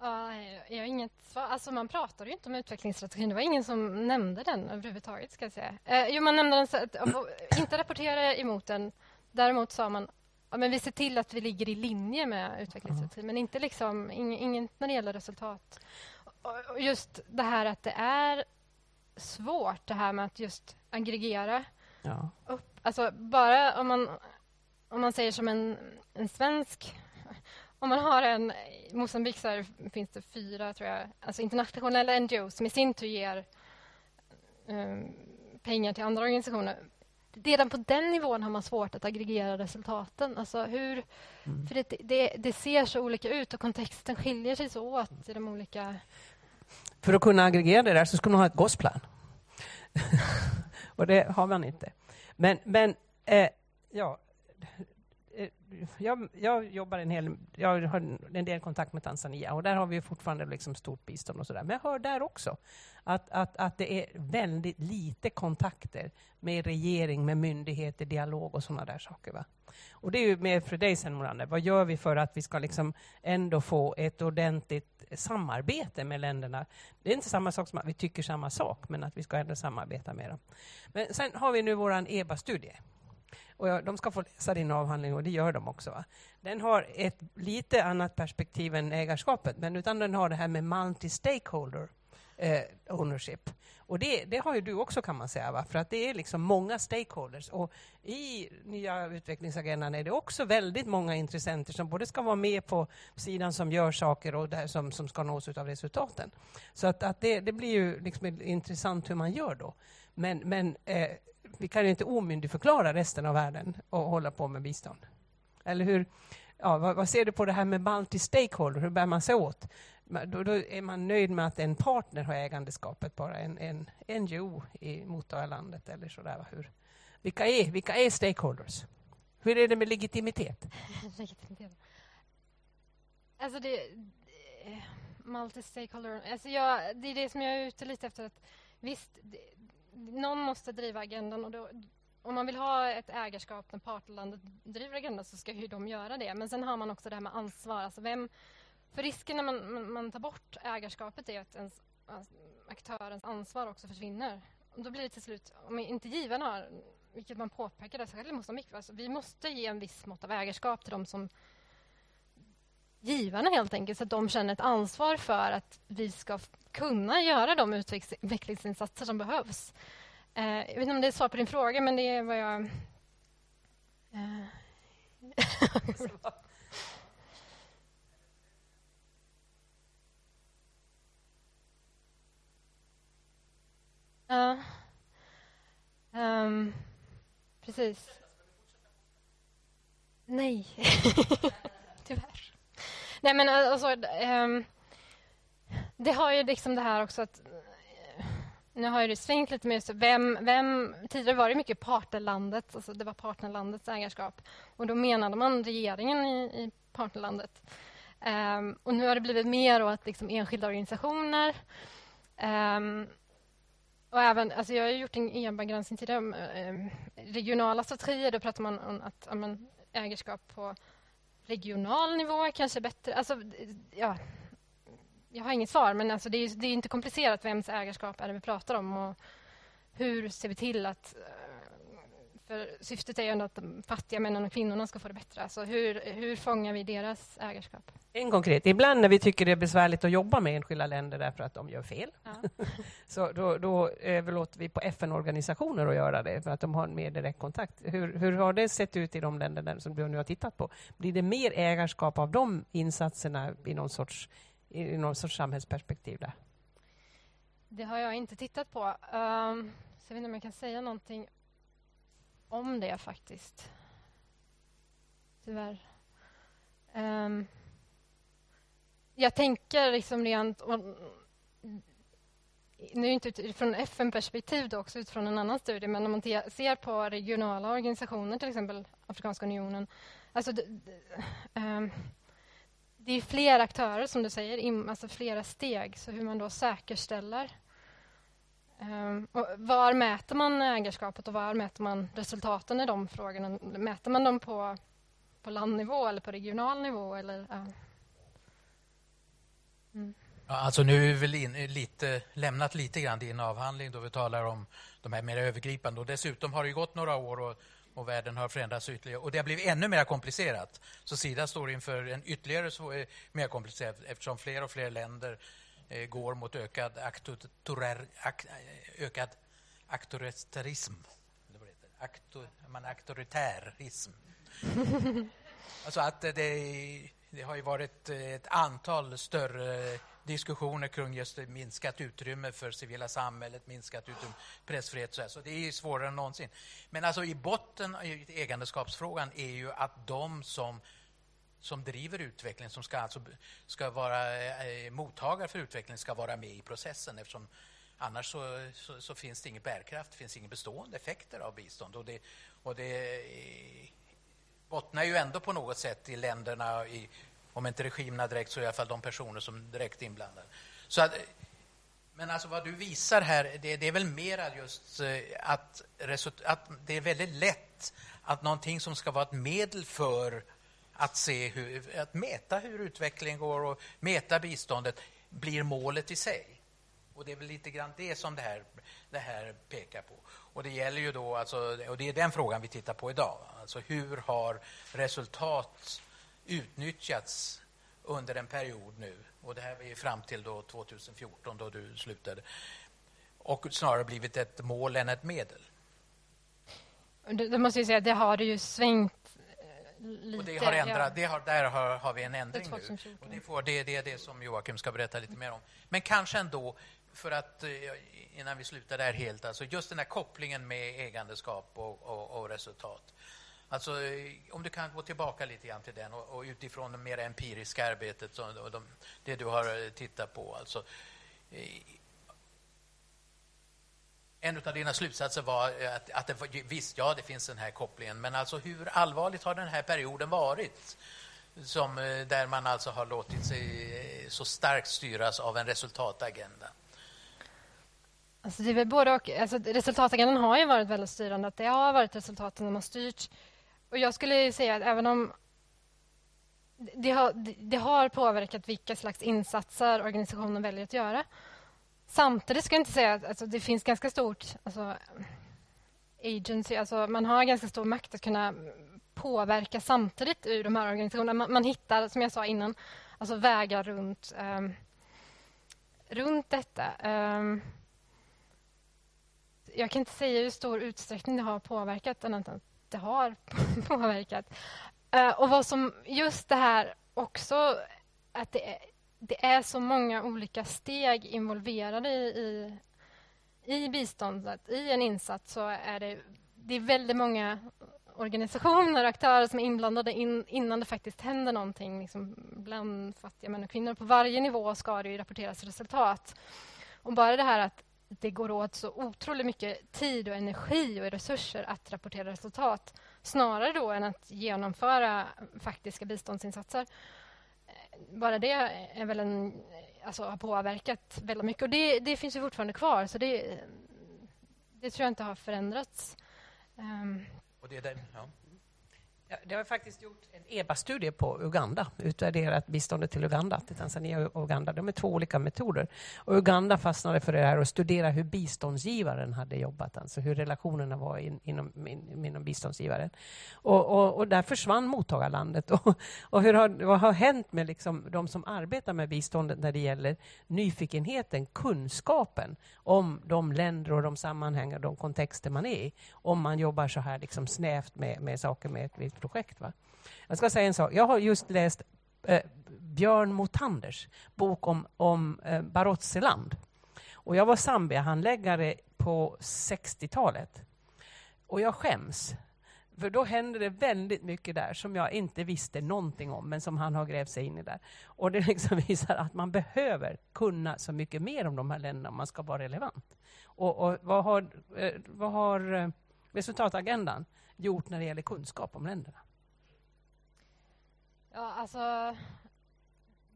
S4: Ja, jag har inget svar. Alltså man pratade ju inte om utvecklingsstrategin. Det var ingen som nämnde den överhuvudtaget. Ska jag säga. Eh, jo, man nämnde den, så att, inte rapportera emot den. Däremot sa man ja, men vi ser till att vi ligger i linje med utvecklingsstrategin, men inte liksom, inget när det gäller resultat. Och just det här att det är svårt, det här med att just aggregera ja. upp. Alltså bara om man, om man säger som en, en svensk om man har en... I Mosambik så finns det fyra tror jag, alltså internationella NGOs som i sin tur ger um, pengar till andra organisationer. Redan på den nivån har man svårt att aggregera resultaten. Alltså hur, mm. för det, det, det, ser så olika ut och kontexten skiljer sig så åt i de olika...
S2: För att kunna aggregera det där så skulle man ha ett gosplan. och det har man inte. Men, men eh, ja, jag, jag, jobbar en hel, jag har en del kontakt med Tanzania och där har vi fortfarande liksom stort bistånd och sådär. Men jag hör där också att, att, att det är väldigt lite kontakter med regering, med myndigheter, dialog och sådana där saker. Va? Och det är ju mer för dig sen Morander. Vad gör vi för att vi ska liksom ändå få ett ordentligt samarbete med länderna? Det är inte samma sak som att vi tycker samma sak, men att vi ska ändå samarbeta med dem. Men sen har vi nu vår EBA-studie och ja, de ska få läsa din avhandling och det gör de också. Va? Den har ett lite annat perspektiv än ägarskapet, men utan den har det här med multi-stakeholder eh, ownership. Och det, det, har ju du också kan man säga, va? för att det är liksom många stakeholders. Och i nya utvecklingsagendan är det också väldigt många intressenter som både ska vara med på sidan som gör saker och där som, som ska nås av resultaten. Så att, att det, det, blir ju liksom intressant hur man gör då. Men, men eh, vi kan ju inte omyndigförklara resten av världen och hålla på med bistånd. Eller hur? Ja, vad, vad ser du på det här med multi-stakeholder? Hur bär man sig åt? Då, då, är man nöjd med att en partner har ägandeskapet, bara en, en NGO i mottagarlandet eller sådär. Hur? Vilka, är, vilka är stakeholders? Hur är det med legitimitet? legitimitet.
S4: Alltså det... Eh, multi-stakeholder... Alltså jag, det är det som jag är ute lite efter. Att, visst, det, någon måste driva agendan och då, om man vill ha ett ägarskap när partlandet driver agendan så ska ju de göra det. Men sen har man också det här med ansvar. Alltså vem, för risken när man, man tar bort ägarskapet är att ens, aktörens ansvar också försvinner. Och då blir det till slut, om inte givarna har, vilket man påpekade så i de, alltså vi måste ge en viss mått av ägarskap till de som givarna helt enkelt, så att de känner ett ansvar för att vi ska kunna göra de utvecklingsinsatser som behövs. Eh, jag vet inte om det är svar på din fråga, men det är vad jag... Eh. Ja. Um, precis. Nej, tyvärr. Nej, men eh, alltså... Um, det har ju liksom det här också att eh, nu har det svängt lite mer. vem, vem, tidigare var det mycket partnerlandet, alltså det var partnerlandets ägarskap. Och då menade man regeringen i, i partnerlandet. Um, och nu har det blivit mer att liksom enskilda organisationer um, och även, alltså jag har gjort en EBA-granskning tidigare om um, regionala strategier. Då pratar man om att um, ägarskap på regional nivå kanske är bättre. Alltså, ja, jag har inget svar, men alltså det, är, det är inte komplicerat vems ägarskap är det vi pratar om och hur ser vi till att... Eh, för syftet är ju ändå att de fattiga männen och kvinnorna ska få det bättre. Alltså hur, hur fångar vi deras ägarskap?
S2: En konkret. Ibland när vi tycker det är besvärligt att jobba med enskilda länder därför att de gör fel, ja. så då, då överlåter vi på FN-organisationer att göra det för att de har en mer direkt kontakt. Hur, hur har det sett ut i de länder som du nu har tittat på? Blir det mer ägarskap av de insatserna i någon sorts i någon sorts samhällsperspektiv där?
S4: Det har jag inte tittat på. Um, så jag vet inte om jag kan säga någonting om det faktiskt. Tyvärr. Um, jag tänker liksom rent... nu inte utifrån FN-perspektiv då också utifrån en annan studie, men om man ser på regionala organisationer, till exempel Afrikanska unionen, alltså det, det, um, det är flera aktörer, som du säger, alltså flera steg, så hur man då säkerställer um, och var mäter man ägarskapet och var mäter man resultaten i de frågorna? Mäter man dem på, på landnivå eller på regional nivå? Eller, uh.
S3: mm. Ja, alltså nu är vi in, lite, lämnat lite grann din avhandling då vi talar om de här mer övergripande. Och dessutom har det gått några år och, och världen har förändrats ytterligare. Och det har blivit ännu mer komplicerat. Så Sida står inför en ytterligare eh, mer komplicerad eftersom fler och fler länder eh, går mot ökad, aktorer, ak, eh, ökad auktoritarism. Aktor, man, auktoritärism. alltså att det, det har ju varit ett antal större diskussioner kring just minskat utrymme för civila samhället, minskat utrymme pressfrihet. Så, här. så det är svårare än någonsin. Men alltså i botten i ägandeskapsfrågan är ju att de som som driver utvecklingen, som ska, alltså, ska vara eh, mottagare för utvecklingen, ska vara med i processen eftersom annars så, så, så, finns det ingen bärkraft, det finns inga bestående effekter av bistånd. Och det, och det eh, bottnar ju ändå på något sätt i länderna, i om inte regimerna direkt så i alla fall de personer som direkt är inblandade. Så att, men alltså vad du visar här, det, det är väl mera just eh, att, att det är väldigt lätt att någonting som ska vara ett medel för att, se hur, att mäta hur utvecklingen går och mäta biståndet blir målet i sig. Och Det är väl lite grann det som det här, det här pekar på. Och Det gäller ju då, alltså, och det är den frågan vi tittar på idag. Alltså hur har resultat utnyttjats under en period nu. Och det här är fram till då 2014 då du slutade. Och snarare blivit ett mål än ett medel.
S4: Det, måste jag säga, det har ju svängt
S3: lite. Och det har ändrat, det har, där har, har, vi en ändring nu. Och det, får, det, det är det som Joakim ska berätta lite mer om. Men kanske ändå, för att eh, innan vi slutar där helt, alltså just den här kopplingen med ägandeskap och, och, och resultat. Alltså, eh, om du kan gå tillbaka lite grann till den och, och utifrån det mer empiriska arbetet och de, det du har eh, tittat på. Alltså, eh, en av dina slutsatser var att, att det, visst, ja, det finns den här kopplingen, men alltså hur allvarligt har den här perioden varit? Som, där man alltså har låtit sig så starkt styras av en resultatagenda.
S4: Alltså det är både och. Alltså resultatagendan har ju varit väldigt styrande. Att det har varit resultaten som har styrt och jag skulle säga att även om det har, det har påverkat vilka slags insatser organisationen väljer att göra. Samtidigt ska jag inte säga att alltså, det finns ganska stort alltså, agency, alltså man har ganska stor makt att kunna påverka samtidigt ur de här organisationerna. Man, man hittar, som jag sa innan, alltså vägar runt, um, runt detta. Um, jag kan inte säga hur stor utsträckning det har påverkat annat inte har påverkat. Eh, och vad som just det här också, att det är, det är så många olika steg involverade i, i, i biståndet. I en insats så är det, det är väldigt många organisationer och aktörer som är inblandade in, innan det faktiskt händer någonting liksom bland fattiga män och kvinnor. På varje nivå ska det rapporteras resultat. Och bara det här att det går åt så otroligt mycket tid och energi och resurser att rapportera resultat snarare då än att genomföra faktiska biståndsinsatser. Eh, bara det är väl en, alltså, har påverkat väldigt mycket. Och det, det finns ju fortfarande kvar, så det, det tror jag inte har förändrats. Um.
S3: Och det är den, ja.
S2: Eh, det har faktiskt gjort en EBA-studie på Uganda, utvärderat biståndet till Uganda, till Tanzania och Uganda. De är två olika metoder. Och Uganda fastnade för det här och studerade hur biståndsgivaren hade jobbat, alltså hur relationerna var in, inom, in, inom biståndsgivaren. Och, och, och, där försvann mottagarlandet. Och, och hur har, vad har hänt med liksom de som arbetar med biståndet när det gäller nyfikenheten, kunskapen om de länder och de sammanhang och de kontexter man är i, om man jobbar så här liksom snävt med, med saker med ett visst projekt. Va? Jag ska säga en sak. Jag har just läst eh, Björn Motanders bok om, om eh, Barotseland. Och jag var Zambia-handläggare på 60-talet. Och jag skäms. För då händer det väldigt mycket där som jag inte visste någonting om, men som han har grävt sig in i där. Och det liksom visar att man behöver kunna så mycket mer om de här länderna om man ska vara relevant. Och, och vad har, eh, vad har eh, resultatagendan gjort när det gäller kunskap om länderna?
S4: Ja, alltså...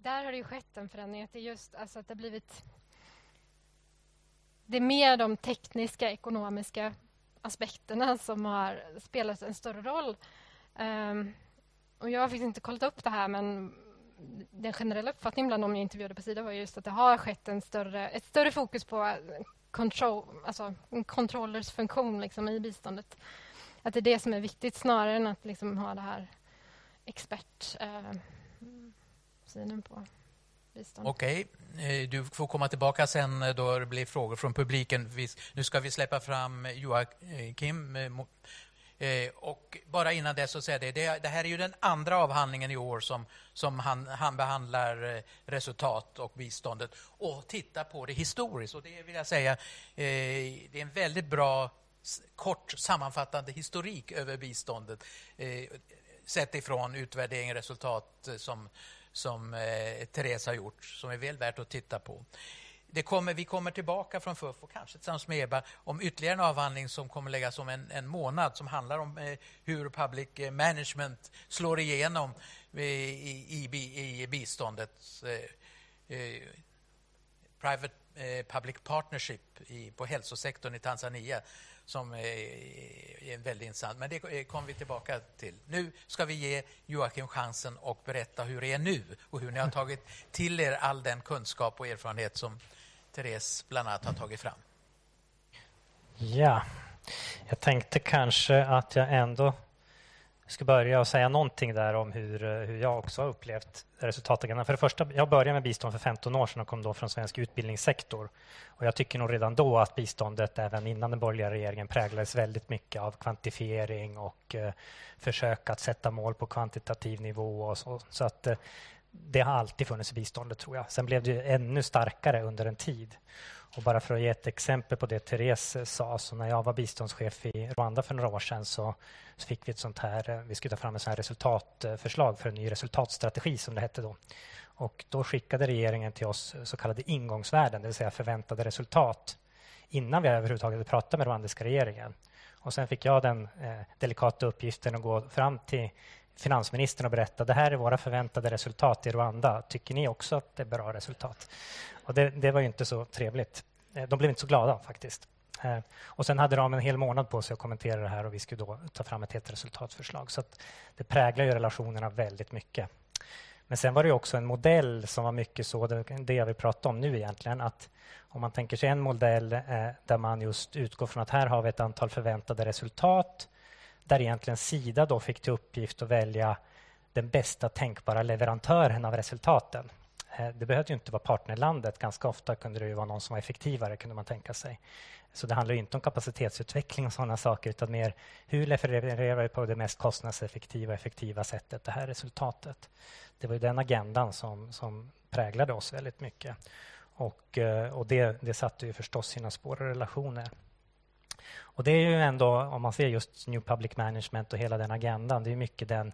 S4: Där har det ju skett en förändring. Att det, just, alltså att det, blivit, det är mer de tekniska, ekonomiska aspekterna som har spelat en större roll. Um, och jag har faktiskt inte kollat upp det här, men den generella uppfattningen bland de jag intervjuade på Sida var just att det har skett en större, ett större fokus på control, alltså en controllers funktion liksom, i biståndet. Att det är det som är viktigt snarare än att liksom ha det här expertsynen eh, på bistånd.
S3: Okej, okay. Du får komma tillbaka sen eh, då det blir frågor från publiken. Nu ska vi släppa fram Joakim. Eh, och bara innan det så säger det, det här är ju den andra avhandlingen i år som, som han, han behandlar resultat och biståndet och tittar på det historiskt. Och det vill jag säga, det är en väldigt bra kort sammanfattande historik över biståndet eh, sett ifrån utvärdering och resultat eh, som, som eh, Therese har gjort, som är väl värt att titta på. Det kommer, vi kommer tillbaka från FUF och kanske tillsammans med EBA om ytterligare en avhandling som kommer läggas om en, en månad som handlar om eh, hur public eh, management slår igenom eh, i, i, i biståndet. Eh, eh private eh, Public Partnership i, på hälsosektorn i Tanzania som är väldigt intressant. Men det kommer vi tillbaka till. Nu ska vi ge Joakim chansen och berätta hur det är nu och hur ni har tagit till er all den kunskap och erfarenhet som Therese bland annat har tagit fram.
S5: Ja, jag tänkte kanske att jag ändå jag ska börja och säga någonting där om hur, eh, hur jag också har upplevt resultatagendan. För det första, jag började med bistånd för 15 år sedan och kom då från svensk utbildningssektor. Och jag tycker nog redan då att biståndet, även innan den borgerliga regeringen, präglades väldigt mycket av kvantifiering och eh, försök att sätta mål på kvantitativ nivå. Och så så att, eh, det har alltid funnits i biståndet, tror jag. Sen blev det ännu starkare under en tid. Och bara för att ge ett exempel på det Therese eh, sa, så när jag var biståndschef i Rwanda för några år sedan så, så fick vi ett sånt här, eh, vi skulle ta fram ett sånt här resultatförslag för en ny resultatstrategi som det hette då. Och då skickade regeringen till oss eh, så kallade ingångsvärden, det vill säga förväntade resultat innan vi överhuvudtaget pratade med rwandiska regeringen. Och sen fick jag den eh, delikata uppgiften att gå fram till finansministern och berätta det här är våra förväntade resultat i Rwanda. Tycker ni också att det är bra resultat? Och det, det var inte så trevligt. Eh, de blev inte så glada faktiskt. Eh, och sen hade de en hel månad på sig att kommentera det här och vi skulle då ta fram ett helt resultatförslag. Så det präglar ju relationerna väldigt mycket. Men sen var det också en modell som var mycket så, det jag vill prata om nu egentligen, att om man tänker sig en modell eh, där man just utgår från att här har vi ett antal förväntade resultat där egentligen Sida då fick till uppgift att välja den bästa tänkbara leverantören av resultaten. Eh, det behövde inte vara partnerlandet. Ganska ofta kunde det vara någon som var effektivare, kunde man tänka sig. Så det handlar inte om kapacitetsutveckling och sådana saker, utan mer hur levererar vi på det mest kostnadseffektiva effektiva sättet det här resultatet? Det var den agendan som, som präglade oss väldigt mycket. Och, eh, och det, det satte ju förstås sina spår i relationer. Och det är ju ändå, om man ser just New Public Management och hela den agendan, det är mycket den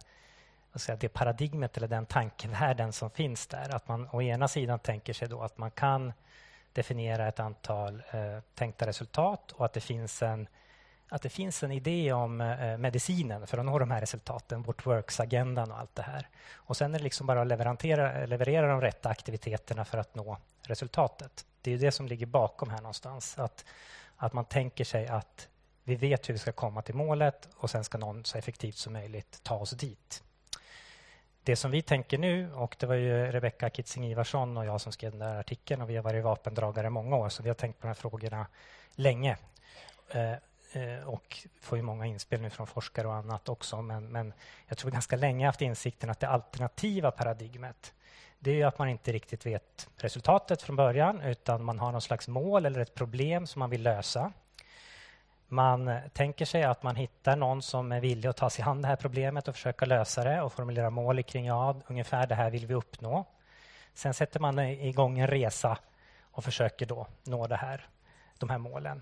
S5: säga, det paradigmet eller den tankevärlden som finns där. Att man å ena sidan tänker sig då att man kan definiera ett antal eh, tänkta resultat och att det finns en att det finns en idé om eh, medicinen för att nå de här resultaten, vårt works-agendan och allt det här. Och sen är det liksom bara att leverera, leverera de rätta aktiviteterna för att nå resultatet. Det är det som ligger bakom här någonstans. Att, att man tänker sig att vi vet hur vi ska komma till målet och sen ska någon så effektivt som möjligt ta oss dit. Det som vi tänker nu, och det var ju Rebecka Kitzing-Ivarsson och jag som skrev den där artikeln och vi har varit vapendragare i många år, så vi har tänkt på de här frågorna länge. Eh, eh och får ju många inspel nu från forskare och annat också. Men, men jag tror vi ganska länge haft insikten att det alternativa paradigmet det är att man inte riktigt vet resultatet från början utan man har någon slags mål eller ett problem som man vill lösa. Man eh, tänker sig att man hittar någon som är villig att ta sig an det här problemet och försöka lösa det och formulera mål kring ja, ungefär det här vill vi uppnå. Sen sätter man igång en resa och försöker då nå det här, de här målen.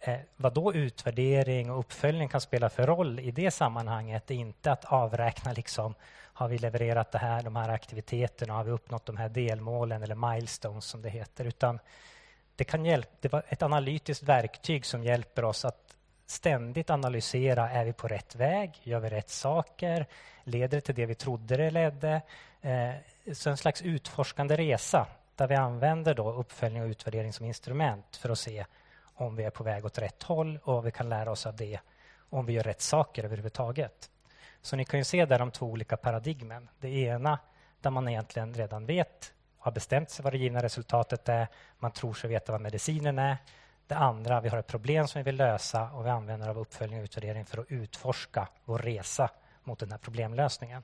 S5: Eh, vad då utvärdering och uppföljning kan spela för roll i det sammanhanget är inte att avräkna liksom, har vi levererat det här, de här aktiviteterna, har vi uppnått de här delmålen eller milestones som det heter, utan det kan hjälpa, det var ett analytiskt verktyg som hjälper oss att ständigt analysera, är vi på rätt väg? Gör vi rätt saker? Leder det till det vi trodde det ledde? Eh, så en slags utforskande resa där vi använder då uppföljning och utvärdering som instrument för att se om vi är på väg åt rätt håll och vad vi kan lära oss av det om vi gör rätt saker överhuvudtaget. Så ni kan ju se där de två olika paradigmen. Det ena där man egentligen redan vet, har bestämt sig vad det givna resultatet är. Man tror sig veta vad medicinen är. Det andra, vi har ett problem som vi vill lösa och vi använder av uppföljning och utvärdering för att utforska vår resa mot den här problemlösningen.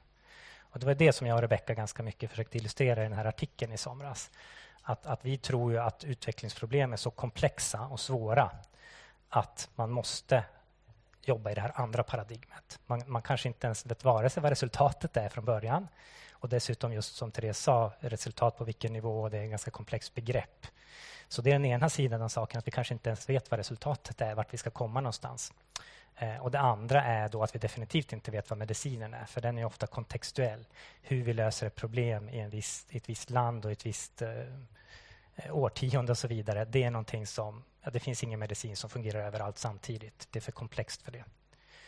S5: Och det var det som jag och Rebecka ganska mycket försökte illustrera i den här artikeln i somras. Att, att vi tror ju att utvecklingsproblem är så komplexa och svåra att man måste jobba i det här andra paradigmet. Man, man kanske inte ens vet vare sig vad resultatet är från början och dessutom, just som Therese sa, resultat på vilken nivå, det är ett ganska komplext begrepp. Så det är den ena sidan av saken, att vi kanske inte ens vet vad resultatet är, vart vi ska komma någonstans. Eh, och Det andra är då att vi definitivt inte vet vad medicinen är, för den är ofta kontextuell. Hur vi löser ett problem i, en viss, i ett visst land och ett visst eh, årtionde och så vidare. Det är någonting som... Ja, det finns ingen medicin som fungerar överallt samtidigt. Det är för komplext för det.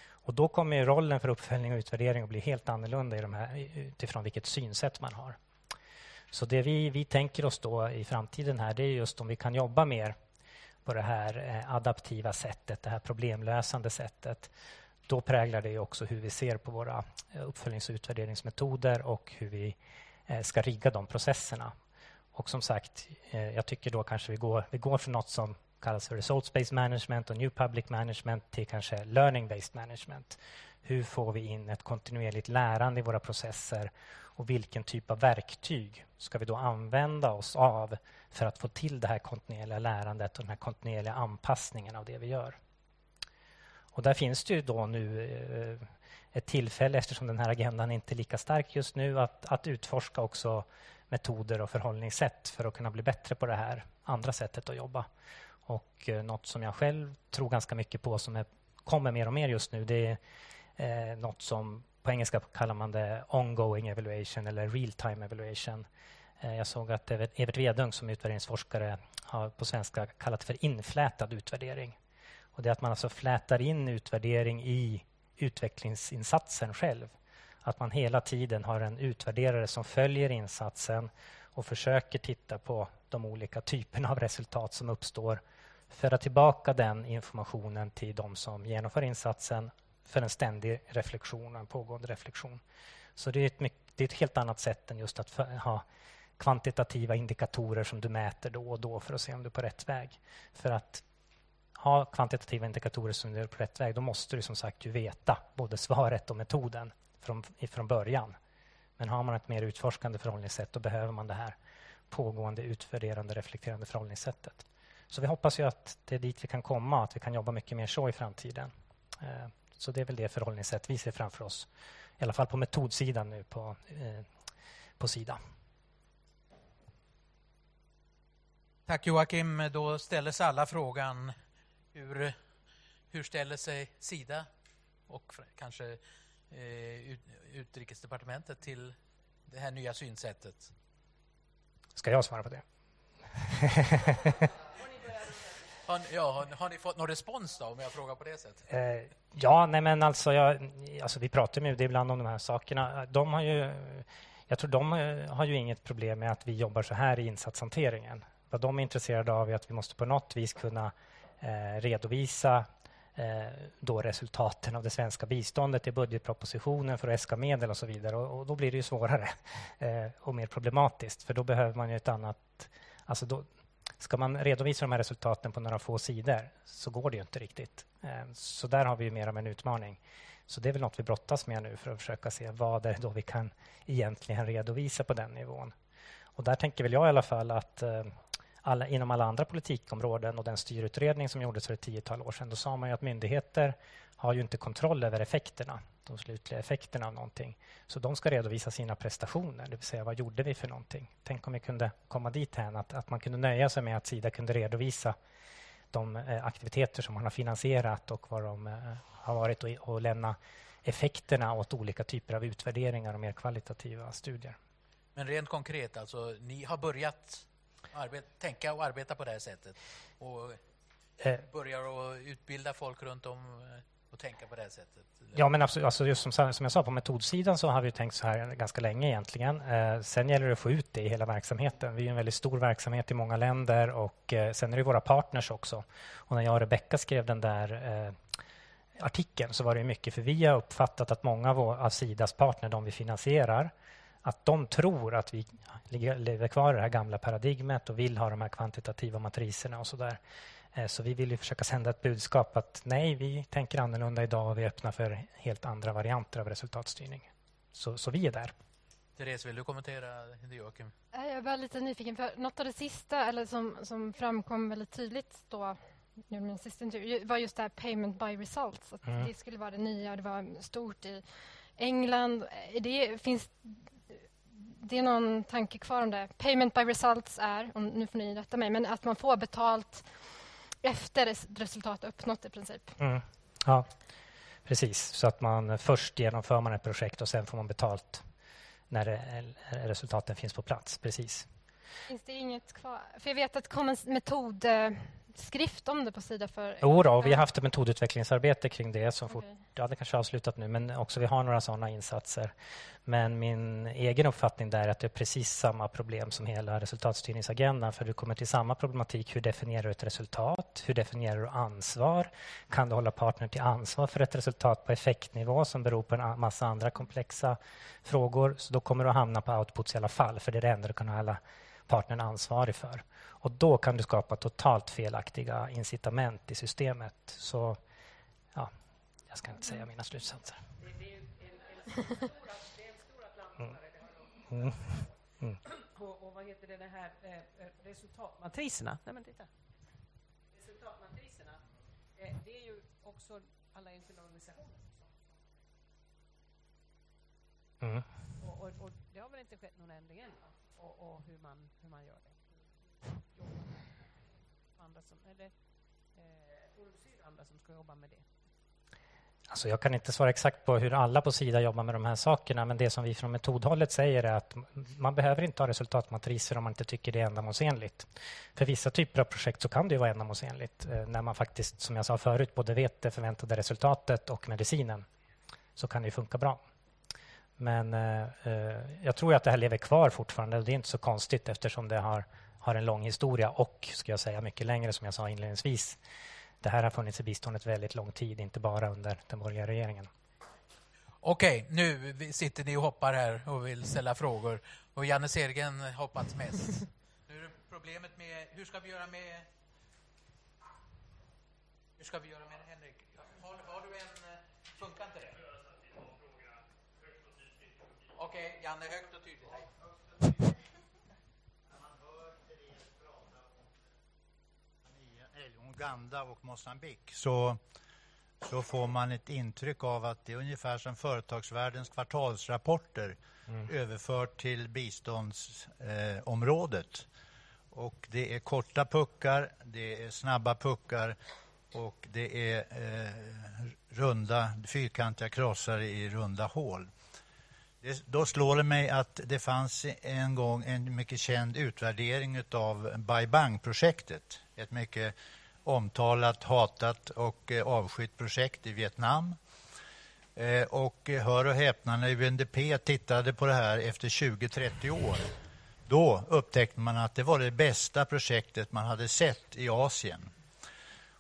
S5: Och Då kommer rollen för uppföljning och utvärdering att bli helt annorlunda i de här, utifrån vilket synsätt man har. Så det vi, vi tänker oss då i framtiden här det är just om vi kan jobba mer på det här eh, adaptiva sättet, det här problemlösande sättet. Då präglar det också hur vi ser på våra eh, uppföljnings och utvärderingsmetoder och hur vi eh, ska rigga de processerna. Och som sagt, jag tycker då kanske vi går, vi går från något som kallas för results-based management och new public management till kanske learning-based management. Hur får vi in ett kontinuerligt lärande i våra processer och vilken typ av verktyg ska vi då använda oss av för att få till det här kontinuerliga lärandet och den här kontinuerliga anpassningen av det vi gör. Och där finns det ju då nu eh, ett tillfälle, eftersom den här agendan inte är lika stark just nu, att, att utforska också metoder och förhållningssätt för att kunna bli bättre på det här andra sättet att jobba. Och eh, något som jag själv tror ganska mycket på, som är, kommer mer och mer just nu, det är eh, något som på engelska kallar man det ongoing evaluation eller real time evaluation. Eh, jag såg att Evert Vedung som utvärderingsforskare har på svenska kallat för inflätad utvärdering. Och det är att man alltså flätar in utvärdering i utvecklingsinsatsen själv. Att man hela tiden har en utvärderare som följer insatsen och försöker titta på de olika typerna av resultat som uppstår föra tillbaka den informationen till de som genomför insatsen för en ständig reflektion, en pågående reflektion. Så det är ett, det är ett helt annat sätt än just att ha kvantitativa indikatorer som du mäter då och då för att se om du är på rätt väg. För att ha kvantitativa indikatorer som du är på rätt väg, då måste du som sagt ju veta både svaret och metoden från, från början. Men har man ett mer utforskande förhållningssätt, då behöver man det här pågående, utvärderande, reflekterande förhållningssättet. Så vi hoppas ju att det är dit vi kan komma, att vi kan jobba mycket mer så i framtiden. Eh, så det är väl det förhållningssätt vi ser framför oss. I alla fall på metodsidan nu på, eh, på Sida.
S3: Tack Joakim. Då ställer sig alla frågan hur, hur ställer sig Sida och kanske eh, Utrikesdepartementet till det här nya synsättet?
S5: Ska jag svara på det?
S3: Har, ja, har, har, ni fått någon respons då, om jag frågar på det sättet?
S5: Eh, ja, nej men alltså, jag, alltså vi pratar med det ibland om de här sakerna. De har ju, jag tror de har ju inget problem med att vi jobbar så här i insatshanteringen. Vad de är intresserade av är att vi måste på något vis kunna eh, redovisa eh, då resultaten av det svenska biståndet i budgetpropositionen för att äska medel och så vidare. Och, och då blir det ju svårare eh, och mer problematiskt, för då behöver man ju ett annat... Alltså då, Ska man redovisa de här resultaten på några få sidor så går det ju inte riktigt. Ehm, så där har vi mer av en utmaning. Så det är väl något vi brottas med nu för att försöka se vad det är då vi kan egentligen redovisa på den nivån. Och där tänker väl jag i alla fall att ehm, alla, inom alla andra politikområden och den styrutredning som gjordes för ett tiotal år sedan, då sa man ju att myndigheter har ju inte kontroll över effekterna, de slutliga effekterna av någonting. Så de ska redovisa sina prestationer, det vill säga vad gjorde vi för någonting? Tänk om vi kunde komma dit här, att, att man kunde nöja sig med att Sida kunde redovisa de eh, aktiviteter som man har finansierat och vad de eh, har varit och, och lämna effekterna åt olika typer av utvärderingar och mer kvalitativa studier.
S3: Men rent konkret, alltså, ni har börjat arbeta, tänka och arbeta på det här sättet och eh. börjar att utbilda folk runt om och tänka på det sättet?
S5: Ja, men absolut, alltså just som, som jag sa, på metodsidan så har vi tänkt så här ganska länge egentligen. Eh, sen gäller det att få ut det i hela verksamheten. Vi är en väldigt stor verksamhet i många länder och eh, sen är det våra partners också. Och när jag och Rebecka skrev den där eh, artikeln så var det mycket, för vi har uppfattat att många av, av Sidas partner, de vi finansierar, att de tror att vi lever kvar i det här gamla paradigmet och vill ha de här kvantitativa matriserna och så där. Eh, så vi vill ju försöka sända ett budskap att nej, vi tänker annorlunda idag och vi är öppna för helt andra varianter av resultatstyrning. Så, så vi är där.
S3: Therese, vill du kommentera Joakim?
S4: Jag är bara lite nyfiken, för något av det sista eller som, som framkom väldigt tydligt då min sista intervju var just det här payment by results. Att mm. Det skulle vara det nya, det var stort i England. Det, finns det är någon tanke kvar om det? Payment by results är, och nu får ni rätta mig, men att man får betalt efter resultat uppnått i princip.
S5: Mm. Ja, precis. Så att man först genomför man ett projekt och sen får man betalt när resultaten finns på plats. Precis.
S4: Finns det inget kvar? För jag vet att en metod skrift om det på Sida för...
S5: Jo då, vi har haft ett metodutvecklingsarbete kring det som okay. fort, ja, det kanske har avslutat nu, men också vi har några sådana insatser. Men min egen uppfattning där är att det är precis samma problem som hela resultatstyrningsagendan, för du kommer till samma problematik. Hur definierar du ett resultat? Hur definierar du ansvar? Kan du hålla partner till ansvar för ett resultat på effektnivå som beror på en massa andra komplexa frågor? Så då kommer du att hamna på outputs i alla fall, för det är det enda du kan hålla partnern ansvarig för. Och då kan du skapa totalt felaktiga incitament i systemet. Så ja, jag ska inte säga mina slutsatser.
S2: Mm. Mm. Mm. Och, och, vad heter det, det här eh, resultatmatriserna? Nej, men titta. Resultatmatriserna, eh, det är ju också alla enskilda organisationer som... Mm. Och, och, och, det har väl inte skett någon ändring än? Och, och hur, man, hur man gör det? Andra som, eller eh, andra som ska jobba med det?
S5: Alltså jag kan inte svara exakt på hur alla på Sida jobbar med de här sakerna men det som vi från metodhållet säger är att man behöver inte ha resultatmatriser om man inte tycker det är ändamålsenligt. För vissa typer av projekt så kan det vara ändamålsenligt eh, när man faktiskt, som jag sa förut, både vet det förväntade resultatet och medicinen så kan det funka bra. Men eh, eh, jag tror att det här lever kvar fortfarande. Det är inte så konstigt eftersom det har har en lång historia och, ska jag säga, mycket längre som jag sa inledningsvis. Det här har funnits i biståndet väldigt lång tid, inte bara under den borgerliga regeringen.
S3: Okej, nu sitter ni och hoppar här och vill ställa frågor. Och Janne Sergen hoppats mest. Nu är det problemet med... Hur ska vi göra med... Hur ska vi göra med Henrik? Har, har du en... Funkar inte det? Okej, Janne, högt och tydligt.
S6: Uganda och Mosambik så, så får man ett intryck av att det är ungefär som företagsvärldens kvartalsrapporter mm. överfört till biståndsområdet. Eh, och det är korta puckar, det är snabba puckar och det är eh, runda, fyrkantiga krossar i runda hål. Det, då slår det mig att det fanns en gång en mycket känd utvärdering av Bai Bang-projektet. Ett mycket omtalat, hatat och eh, avskytt projekt i Vietnam. Eh, och eh, hör och häpna, när UNDP tittade på det här efter 20-30 år då upptäckte man att det var det bästa projektet man hade sett i Asien.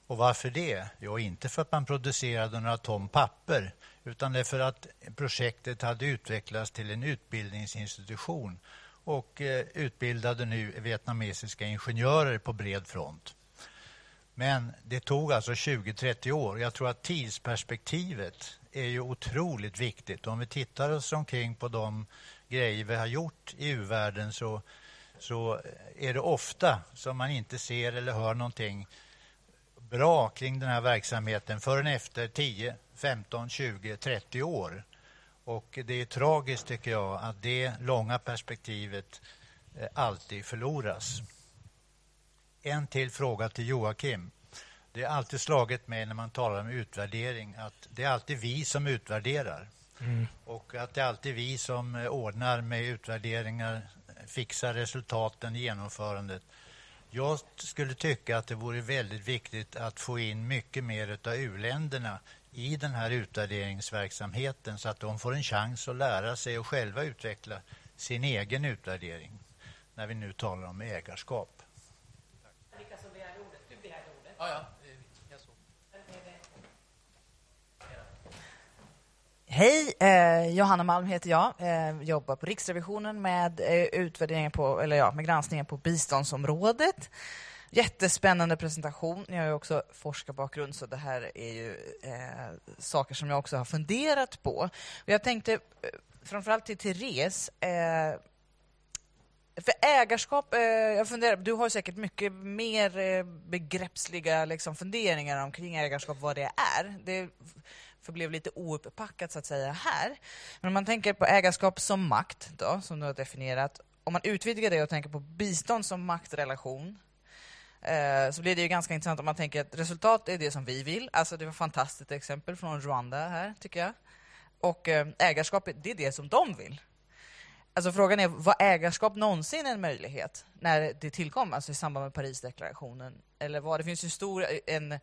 S6: Och varför det? Jo, inte för att man producerade några ton papper utan det är för att projektet hade utvecklats till en utbildningsinstitution och utbildade nu vietnamesiska ingenjörer på bred front. Men det tog alltså 20-30 år. Jag tror att tidsperspektivet är ju otroligt viktigt. Om vi tittar oss omkring på de grejer vi har gjort i u-världen så, så är det ofta som man inte ser eller hör någonting bra kring den här verksamheten förrän efter 10, 15, 20, 30 år. Och det är tragiskt tycker jag att det långa perspektivet eh, alltid förloras. En till fråga till Joakim. Det är alltid slagit mig när man talar om utvärdering att det är alltid vi som utvärderar. Mm. Och att det är alltid vi som ordnar med utvärderingar, fixar resultaten, genomförandet. Jag skulle tycka att det vore väldigt viktigt att få in mycket mer av u-länderna i den här utvärderingsverksamheten så att de får en chans att lära sig och själva utveckla sin egen utvärdering när vi nu talar om ägarskap. Vilka som begärde ordet? Du Ja, ja. Jag såg.
S7: Hej, eh, Johanna Malm heter jag. Eh, jobbar på Riksrevisionen med eh, utvärderingen på, eller ja, med granskningen på biståndsområdet. Jättespännande presentation. Jag har ju också forskarbakgrund så det här är ju eh, saker som jag också har funderat på. Jag tänkte eh, framförallt till Therese eh, för ägarskap, eh, jag funderar, du har säkert mycket mer eh, begreppsliga liksom, funderingar omkring ägarskap, vad det är. Det förblev lite ouppackat så att säga här. Men om man tänker på ägarskap som makt, då, som du har definierat, om man utvidgar det och tänker på bistånd som maktrelation, eh, så blir det ju ganska intressant om man tänker att resultat är det som vi vill. Alltså det var ett fantastiskt exempel från Rwanda här, tycker jag. Och eh, ägarskap, det är det som de vill. Alltså frågan är, var ägarskap någonsin en möjlighet när det tillkom, alltså i samband med Parisdeklarationen? Eller var det finns ju stor en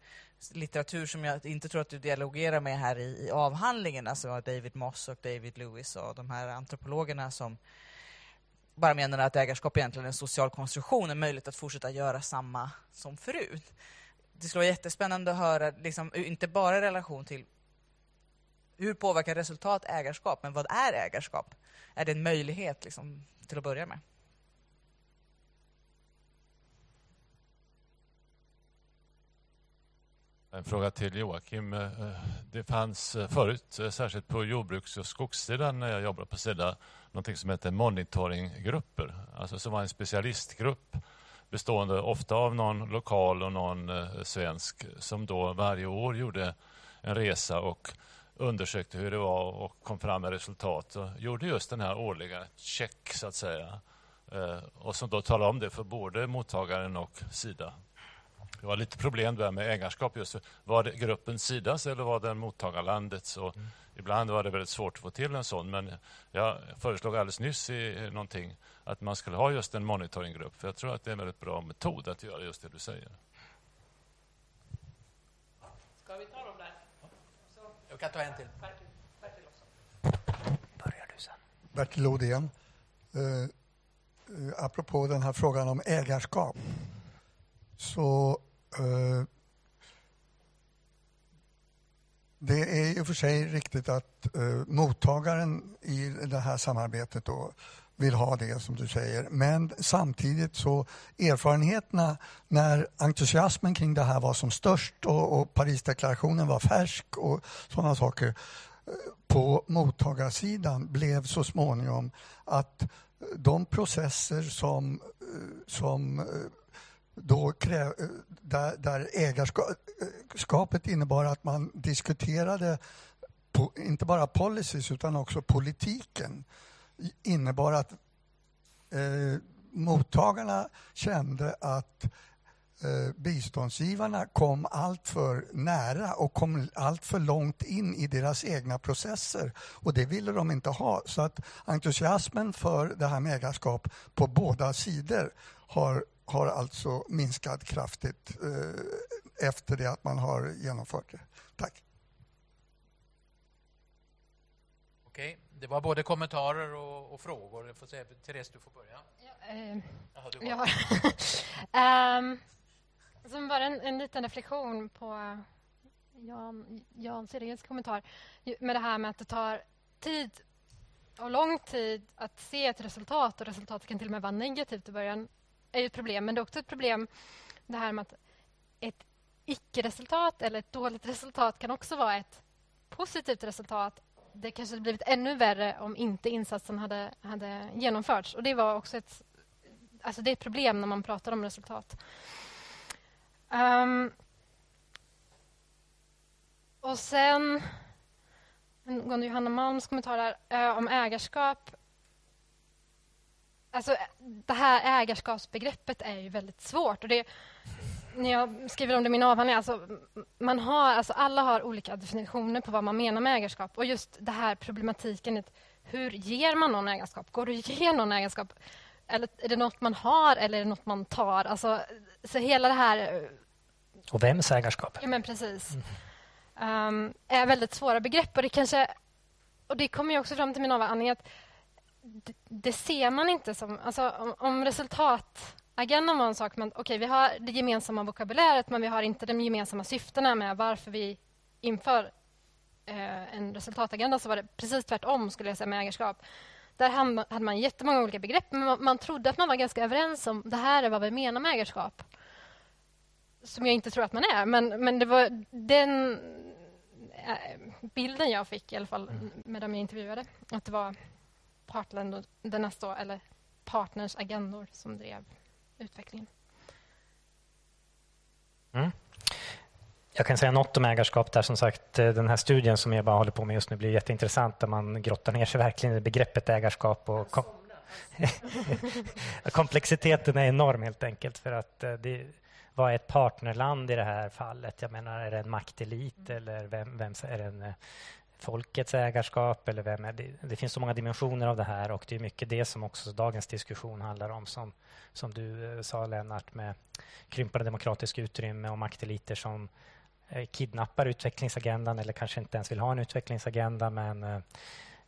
S7: litteratur som jag inte tror att du dialogerar med här i, i avhandlingen, alltså David Moss och David Lewis och de här antropologerna som bara menar att ägarskap egentligen är en social konstruktion, en möjlighet att fortsätta göra samma som förut. Det skulle vara jättespännande att höra, liksom, inte bara i relation till hur påverkar resultat ägarskap, men vad är ägarskap? Är det en möjlighet liksom, till att börja med?
S8: En fråga till Joakim. Eh, det fanns eh, förut, eh, särskilt på jordbruks och skogssidan när jag jobbade på Sida, någonting som hette monitoringgrupper. Alltså som var en specialistgrupp bestående ofta av någon lokal och någon svensk som då varje år gjorde en resa och undersökte hur det var och kom fram med resultat och gjorde just den här årliga check så att säga. Och som då talade om det för både mottagaren och Sida. Det var lite problem där med ägarskap. Just. Var det gruppen Sidas eller var det mottagarlandets? Och mm. Ibland var det väldigt svårt att få till en sån, men jag föreslog alldeles nyss i någonting att man skulle ha just en monitoringgrupp, för jag tror att det är en väldigt bra metod att göra just det du säger.
S3: Ska vi ta dem där? Så. Jag kan ta en till. Bertil, Bertil också.
S9: Börjar du sen. Bertil Odén. Uh, uh, apropå den här frågan om ägarskap så eh, det är i och för sig riktigt att eh, mottagaren i det här samarbetet då vill ha det som du säger. Men samtidigt så erfarenheterna när entusiasmen kring det här var som störst och, och Parisdeklarationen var färsk och sådana saker eh, på mottagarsidan blev så småningom att de processer som, eh, som eh, då kräv, där, där ägarskapet innebar att man diskuterade på, inte bara policies utan också politiken innebar att eh, mottagarna kände att eh, biståndsgivarna kom allt för nära och kom allt för långt in i deras egna processer. Och det ville de inte ha. Så att entusiasmen för det här med ägarskap på båda sidor har har alltså minskat kraftigt eh, efter det att man har genomfört det. Tack.
S3: Okej, det var både kommentarer och, och frågor. Jag får säga, Therese, du får börja. Ja, eh,
S4: Jaha, du ja. um, som bara en, en liten reflektion på Jan, Jan Siregens kommentar med det här med att det tar tid och lång tid att se ett resultat och resultatet kan till och med vara negativt i början är ett problem, men det är också ett problem det här med att ett icke-resultat eller ett dåligt resultat kan också vara ett positivt resultat. Det kanske hade blivit ännu värre om inte insatsen hade, hade genomförts. Och Det var också ett, alltså det är ett problem när man pratar om resultat. Um, och sen angående Johanna Malms kommentarer uh, eh, om ägarskap Alltså, det här ägarskapsbegreppet är ju väldigt svårt. Och det, när jag skriver om det i min avhandling, alltså, man har, alltså, alla har olika definitioner på vad man menar med ägarskap. Och just det här problematiken, hur ger man någon ägarskap? Går det att ge någon ägarskap? Eller är det något man har eller är det något man tar? Alltså, så hela det här...
S5: Och vems ägarskap?
S4: Ja, men precis. Mm. Um, är väldigt svåra begrepp. Och det kanske... Och det kommer ju också fram till min avhandling att det, det, ser man inte som... Alltså, om, om resultatagendan var en sak, men okej, okay, vi har det gemensamma vokabuläret men vi har inte de gemensamma syftena med varför vi inför eh, en resultatagenda så var det precis tvärtom skulle jag säga med ägarskap. Där hade man jättemånga olika begrepp men man trodde att man var ganska överens om det här är vad vi menar med ägarskap. Som jag inte tror att man är, men, men det var den eh, bilden jag fick i alla fall mm. med dem jag intervjuade. Att det var partländernas då, eller partners agendor som drev utvecklingen.
S5: Mm. Jag kan säga något om ägarskap där. Som sagt, eh, den här studien som jag bara håller på med just nu blir jätteintressant där man grottar ner sig verkligen i begreppet ägarskap. Och kom Komplexiteten är enorm helt enkelt för att eh, det, vad är ett partnerland i det här fallet? Jag menar, är det en maktelit eller vem, vem är det en eh, folkets ägarskap eller vem är det? Det finns så många dimensioner av det här och det är mycket det som också dagens diskussion handlar om som, som du eh, sa Lennart med krympande demokratiskt utrymme och makteliter som Eh, kidnappar utvecklingsagendan eller kanske inte ens vill ha en utvecklingsagenda men eh,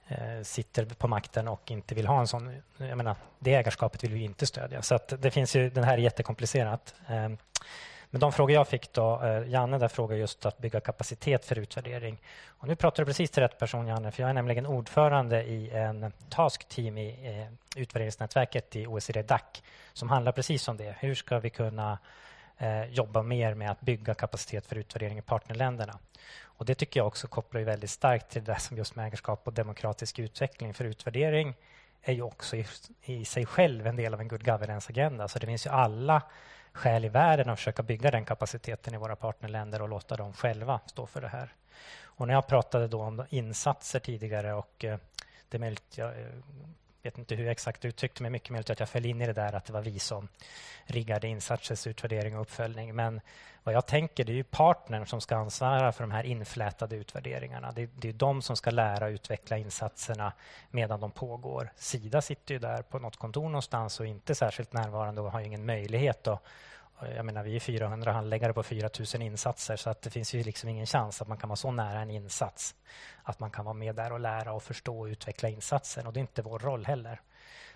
S5: eh, sitter på makten och inte vill ha en sån... Jag menar, det ägarskapet vill vi inte stödja. Så det finns ju, den här är jättekomplicerat. Ehm, men de frågor jag fick då, eh, Janne där frågar just att bygga kapacitet för utvärdering. Och nu pratar du precis till rätt person Janne, för jag är nämligen ordförande i en task team i eh, utvärderingsnätverket i OECD DAC som handlar precis om det. Hur ska vi kunna eh, jobba mer med att bygga kapacitet för utvärdering i partnerländerna. Och Det tycker jag också kopplar väldigt starkt till det som just med ägarskap och demokratisk utveckling. För utvärdering är ju också i, i sig själv en del av en good governance-agenda. Så det finns ju alla skäl i världen att försöka bygga den kapaciteten i våra partnerländer och låta dem själva stå för det här. Och när jag pratade då om insatser tidigare och eh, det är möjligt jag eh, vet inte hur jag exakt uttryckte mig. Mycket möjligt att jag föll in i det där att det var vi som riggade insatsers utvärdering och uppföljning. Men vad jag tänker det är ju partnern som ska ansvara för de här inflätade utvärderingarna. Det, det är de som ska lära och utveckla insatserna medan de pågår. Sida sitter ju där på något kontor någonstans och inte särskilt närvarande och har ingen möjlighet att Eh, jag menar, vi är 400 handläggare på 4 000 insatser så att det finns ju liksom ingen chans att man kan vara så nära en insats att man kan vara med där och lära och förstå och utveckla insatsen. Och det är inte vår roll heller.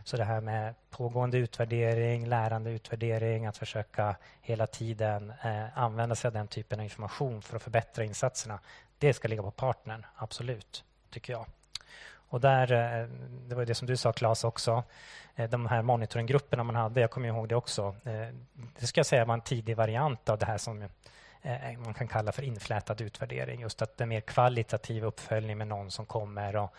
S5: Så det här med pågående utvärdering, lärande utvärdering, att försöka hela tiden eh, använda sig av den typen av information för att förbättra insatserna. Det ska ligga på partnern, absolut, tycker jag. Och där, eh, det var det som du sa, Claes, också. Eh, de här monitoringgrupperna man hade, jag kommer ihåg det också. Eh, det ska jag säga var en tidig variant av det här som man kan kalla för inflätad utvärdering. Just att det är mer kvalitativ uppföljning med någon som kommer och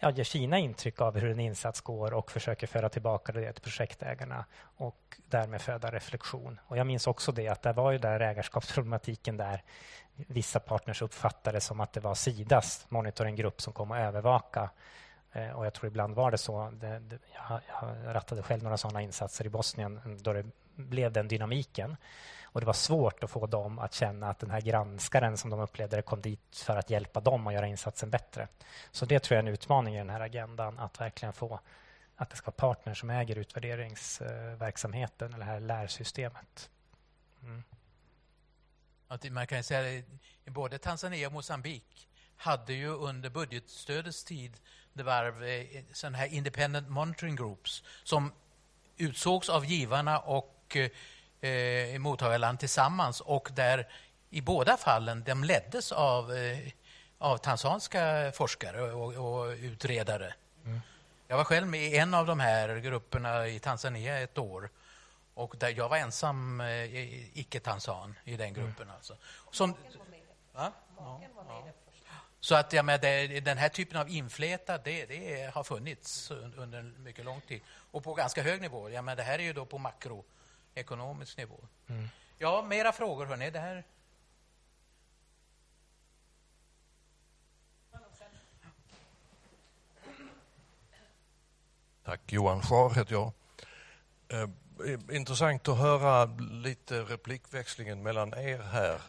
S5: ja, ger sina intryck av hur en insats går och försöker föra tillbaka det till projektägarna och därmed föda reflektion. Och jag minns också det att det var ju där ägarskapsproblematiken där vissa partners uppfattade som att det var Sidas monitoringgrupp som kom och övervaka. Eh, och jag tror ibland var det så. Det, det, jag, jag rattade själv några sådana insatser i Bosnien då det blev den dynamiken. Och Det var svårt att få dem att känna att den här granskaren som de upplevde det kom dit för att hjälpa dem att göra insatsen bättre. Så det tror jag är en utmaning i den här agendan, att verkligen få att det ska vara partner som äger utvärderingsverksamheten eller det här lärsystemet. Mm.
S3: Man kan säga att både Tanzania och Mosambik hade ju under budgetstödets tid det var eh, sådana här independent monitoring groups som utsågs av givarna och eh, eh, mottagarland tillsammans och där i båda fallen de leddes av, eh, av tanzanska forskare och, och utredare. Mm. Jag var själv med i en av de här grupperna i Tanzania ett år och där jag var ensam eh, icke-tansan i den gruppen. Mm. Alltså. Som, va? Ja, ja. Så att ja, men det, den här typen av infläta, det, det, har funnits under mycket lång tid. Och på ganska hög nivå. Ja, men det här är ju då på makroekonomisk nivå. Mm. Ja, mera frågor, hörni. Det här...
S10: Tack. Johan Schar heter jag. Eh, intressant att höra lite replikväxlingen mellan er här.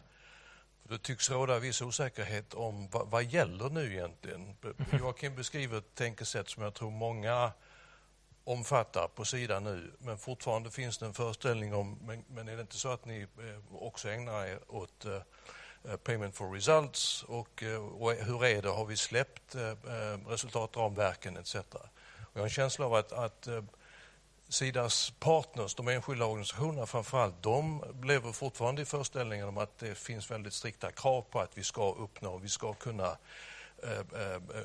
S10: Det tycks råda viss osäkerhet om vad, vad gäller nu egentligen. Joakim beskriver ett tänkesätt som jag tror många omfattar på sidan nu, men fortfarande finns det en föreställning om, men, men är det inte så att ni eh, också ägnar er åt eh, eh, payment for results och, och, hur är det, har vi släppt resultatramverken etc. Jag har en känsla av att, att Sidas partners, de enskilda organisationerna framförallt, de lever fortfarande i föreställningen om att det finns väldigt strikta krav på att vi ska uppnå, vi ska kunna eh,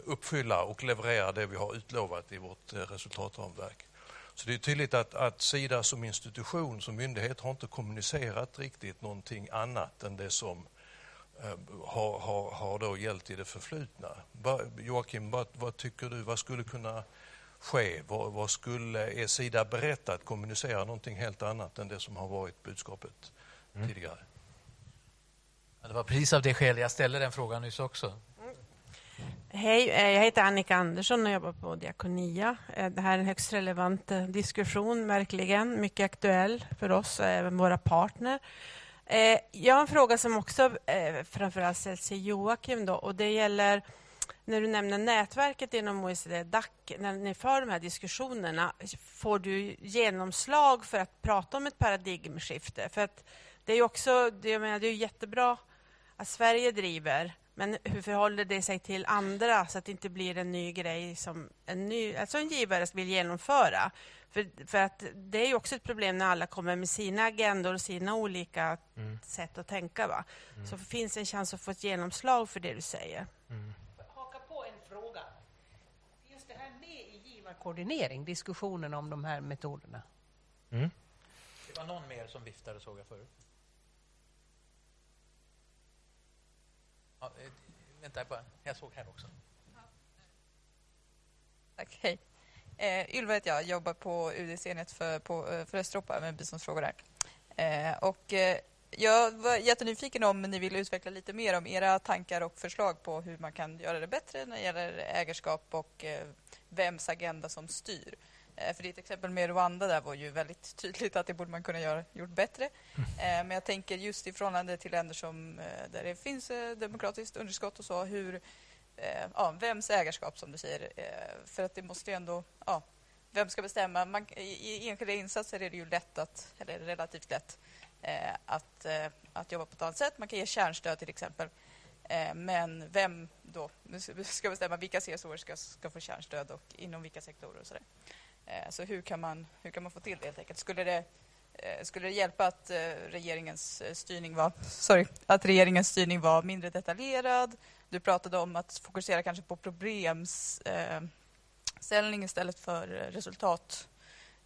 S10: uppfylla och leverera det vi har utlovat i vårt eh, resultatramverk. Så det är tydligt att, att Sida som institution, som myndighet, har inte kommunicerat riktigt någonting annat än det som har, har, har då gällt i det förflutna. Joakim, vad, vad tycker du, vad skulle kunna ske? Vad, vad skulle, är Sida berett att kommunicera någonting helt annat än det som har varit budskapet mm. tidigare?
S3: Ja, det var precis av det skälet jag ställde den frågan nyss också.
S11: Hej, eh, jag heter Annika Andersson och jobbar på Diakonia. Eh, det här är en högst relevant eh, diskussion, verkligen. Mycket aktuell för oss och även våra partner. Jag har en fråga som också framförallt ställs till Joakim då, och det gäller när du nämner nätverket inom OECD-DAC, när ni för de här diskussionerna, får du genomslag för att prata om ett paradigmskifte? För att det är också, det, menar, det är jättebra att Sverige driver, men hur förhåller det sig till andra så att det inte blir en ny grej som en, ny, alltså en givare vill genomföra? För, för att det är också ett problem när alla kommer med sina agendor och sina olika mm. sätt att tänka. Va? Mm. Så finns det en chans att få ett genomslag för det du säger. Mm.
S2: koordinering, diskussionen om de här metoderna.
S3: Mm. Det var någon mer som viftade, såg jag förut. Ja, eh, vänta, bara. jag såg här också.
S12: Tack, hej. Eh, Ylva heter jag, jobbar på UDs enhet för, på, eh, för Östeuropa med biståndsfrågor där. Eh, och, eh, jag var jättenyfiken om ni vill utveckla lite mer om era tankar och förslag på hur man kan göra det bättre när det gäller ägarskap och eh, vems agenda som styr. Eh, för ditt exempel med Rwanda där var ju väldigt tydligt att det borde man kunna göra gjort bättre. Eh, men jag tänker just i förhållande till länder som, eh, där det finns demokratiskt underskott och så, hur, ja, vems ägarskap som du säger. För att det måste ju ändå, ja, vem ska bestämma? Man, I enskilda insatser är det ju lätt att, eller relativt lätt, att, att jobba på ett annat sätt. Man kan ge kärnstöd till exempel. Men vem då ska bestämma vilka CSO ska, ska få kärnstöd och inom vilka sektorer och sådär. Eh, så hur kan, man, hur kan man få till det helt enkelt? Skulle det, eh, skulle det hjälpa att regeringens styrning var, sorry, att regeringens styrning var mindre detaljerad? Du pratade om att fokusera kanske på problemställning istället för resultat,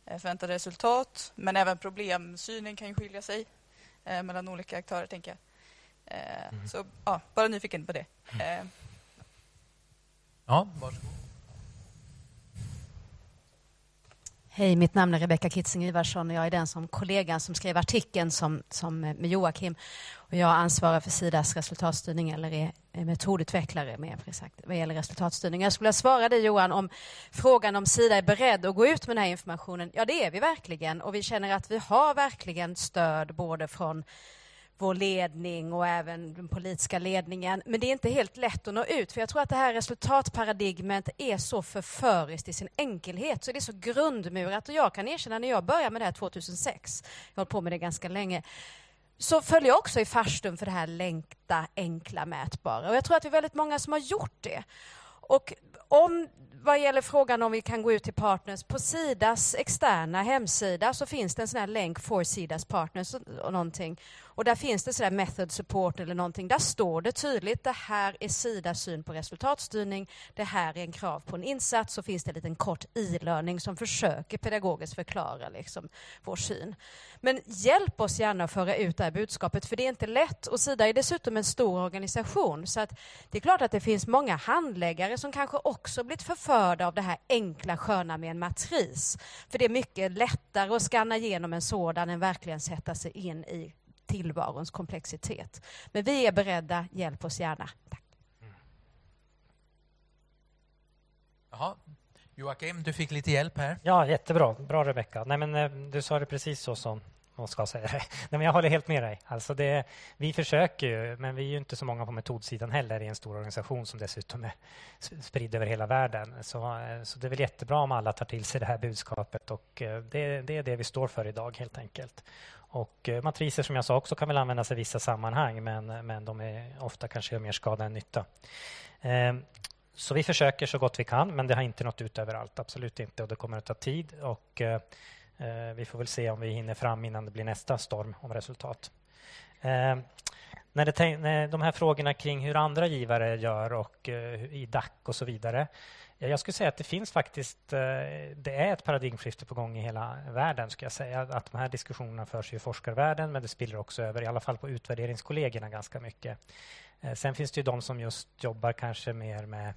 S12: förväntade resultat. Men även problemsynen kan ju skilja sig mellan olika aktörer, tänker jag. Mm. Så ja, bara nyfiken på det. Mm. Eh.
S3: Ja, varsågod.
S13: Hej, mitt namn är Rebecka Kitzing Ivarsson och jag är den som kollegan som skrev artikeln som, som eh, med Joakim. Och jag ansvarar för Sidas resultatstyrning eller är, metodutvecklare med exakt, vad gäller resultatstyrning. Jag skulle vilja svara dig Johan om frågan om Sida är beredd att gå ut med den här informationen. Ja, det är vi verkligen och vi känner att vi har verkligen stöd både från vår ledning och även den politiska ledningen. Men det är inte helt lätt att nå ut, för jag tror att det här resultatparadigmet är så förföriskt i sin enkelhet, så det är så grundmurat. Och jag kan erkänna, när jag började med det här 2006, jag har hållit på med det ganska länge, så föll jag också i farstun för det här länkta, enkla, mätbara. Och jag tror att det är väldigt många som har gjort det. Och om vad gäller frågan om vi kan gå ut till partners, på Sidas externa hemsida så finns det en sån här länk for Sidas partners och någonting. Och där finns det sådär method support eller någonting. Där står det tydligt, det här är Sidas syn på resultatstyrning, det här är en krav på en insats, så finns det en liten kort e-learning som försöker pedagogiskt förklara liksom, vår syn. Men hjälp oss gärna att föra ut det här budskapet, för det är inte lätt. Och Sida är dessutom en stor organisation, så att det är klart att det finns många handläggare som kanske också blivit förförda av det här enkla sköna med en matris. För det är mycket lättare att skanna igenom en sådan än verkligen sätta sig in i tillvarons komplexitet. Men vi är beredda, hjälp oss gärna. Tack.
S3: Jaha. Joakim, du fick lite hjälp här.
S5: Ja, jättebra. Bra Rebecka. Nej, men, eh, du sa det precis så som man ska säga det. Nej, men jag håller helt med dig. Alltså det, vi försöker ju, men vi är ju inte så många på metodsidan heller i en stor organisation som dessutom är spridd över hela världen. Så, eh, så det är väl jättebra om alla tar till sig det här budskapet och eh, det, det är det vi står för idag helt enkelt. Och eh, matriser som jag sa också kan väl användas i vissa sammanhang men, men de är ofta kanske mer skada än nytta. Ehm, så vi försöker så gott vi kan, men det har inte nått ut överallt. Absolut inte. Och det kommer att ta tid. Och, eh, eh, vi får väl se om vi hinner fram innan det blir nästa storm om resultat. Ehm, när, det, när de här frågorna kring hur andra givare gör och i DAC och så vidare. Jag skulle säga att det finns faktiskt, eh, det är ett paradigmskifte på gång i hela världen. Ska jag säga. Att de här diskussionerna förs i forskarvärlden men det spiller också över, i alla fall på utvärderingskollegorna ganska mycket. Eh, sen finns det ju de som just jobbar kanske mer med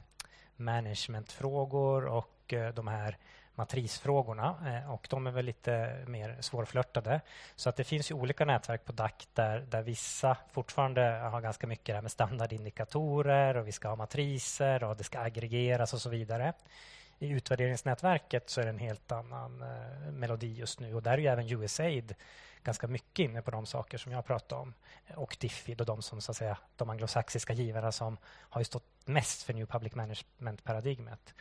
S5: managementfrågor och eh, de här matrisfrågorna eh, och de är väl lite mer svårflörtade. Så att det finns ju olika nätverk på DAC där, där vissa fortfarande har ganska mycket det här med standardindikatorer och vi ska ha matriser och det ska aggregeras och så vidare. I utvärderingsnätverket så är det en helt annan eh, melodi just nu och där är ju även USAID ganska mycket inne på de saker som jag pratade om. Och Diffid och de som så att säga, de anglosaxiska givarna som har stått mest för New Public Management-paradigmet.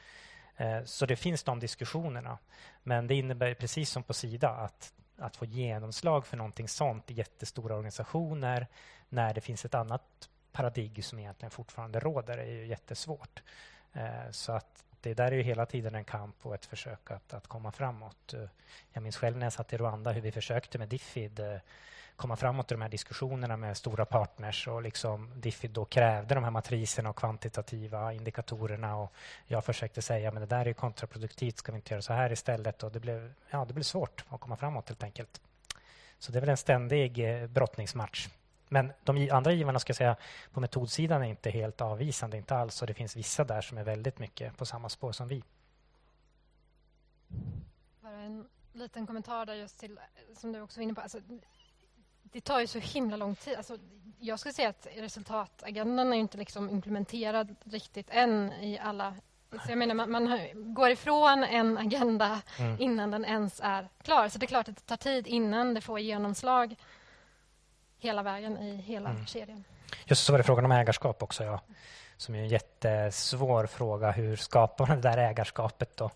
S5: Eh, så det finns de diskussionerna. Men det innebär precis som på Sida att, att få genomslag för någonting sånt i jättestora organisationer när det finns ett annat paradigm som egentligen fortfarande råder är ju jättesvårt. Eh, så att det där är ju hela tiden en kamp och ett försök att, att komma framåt. Eh, jag minns själv när jag satt i Rwanda hur vi försökte med Diffid komma framåt i de här diskussionerna med stora partners och liksom Diffid då krävde de här matriserna och kvantitativa indikatorerna och jag försökte säga men det där är kontraproduktivt, ska vi inte göra så här istället? Och det blev, ja, det blev svårt att komma framåt helt enkelt. Så det är väl en ständig eh, brottningsmatch. Men de andra givarna ska säga, på metodsidan är inte helt avvisande, inte alls. Och det finns vissa där som är väldigt mycket på samma spår som vi.
S4: Bara en liten kommentar där just till, eh, som du också var inne på. Alltså, det tar ju så himla lång tid. Alltså, jag skulle säga att resultatagendan är inte liksom implementerad riktigt än i alla så jag menar, man, man går ifrån en agenda mm. innan den ens är klar. Så det är klart att det tar tid innan det får genomslag hela vägen i hela mm. kedjan.
S5: Just så var det frågan om ägarskap också. Ja. Som är en jättesvår fråga. Hur skapar man det där ägarskapet? Då?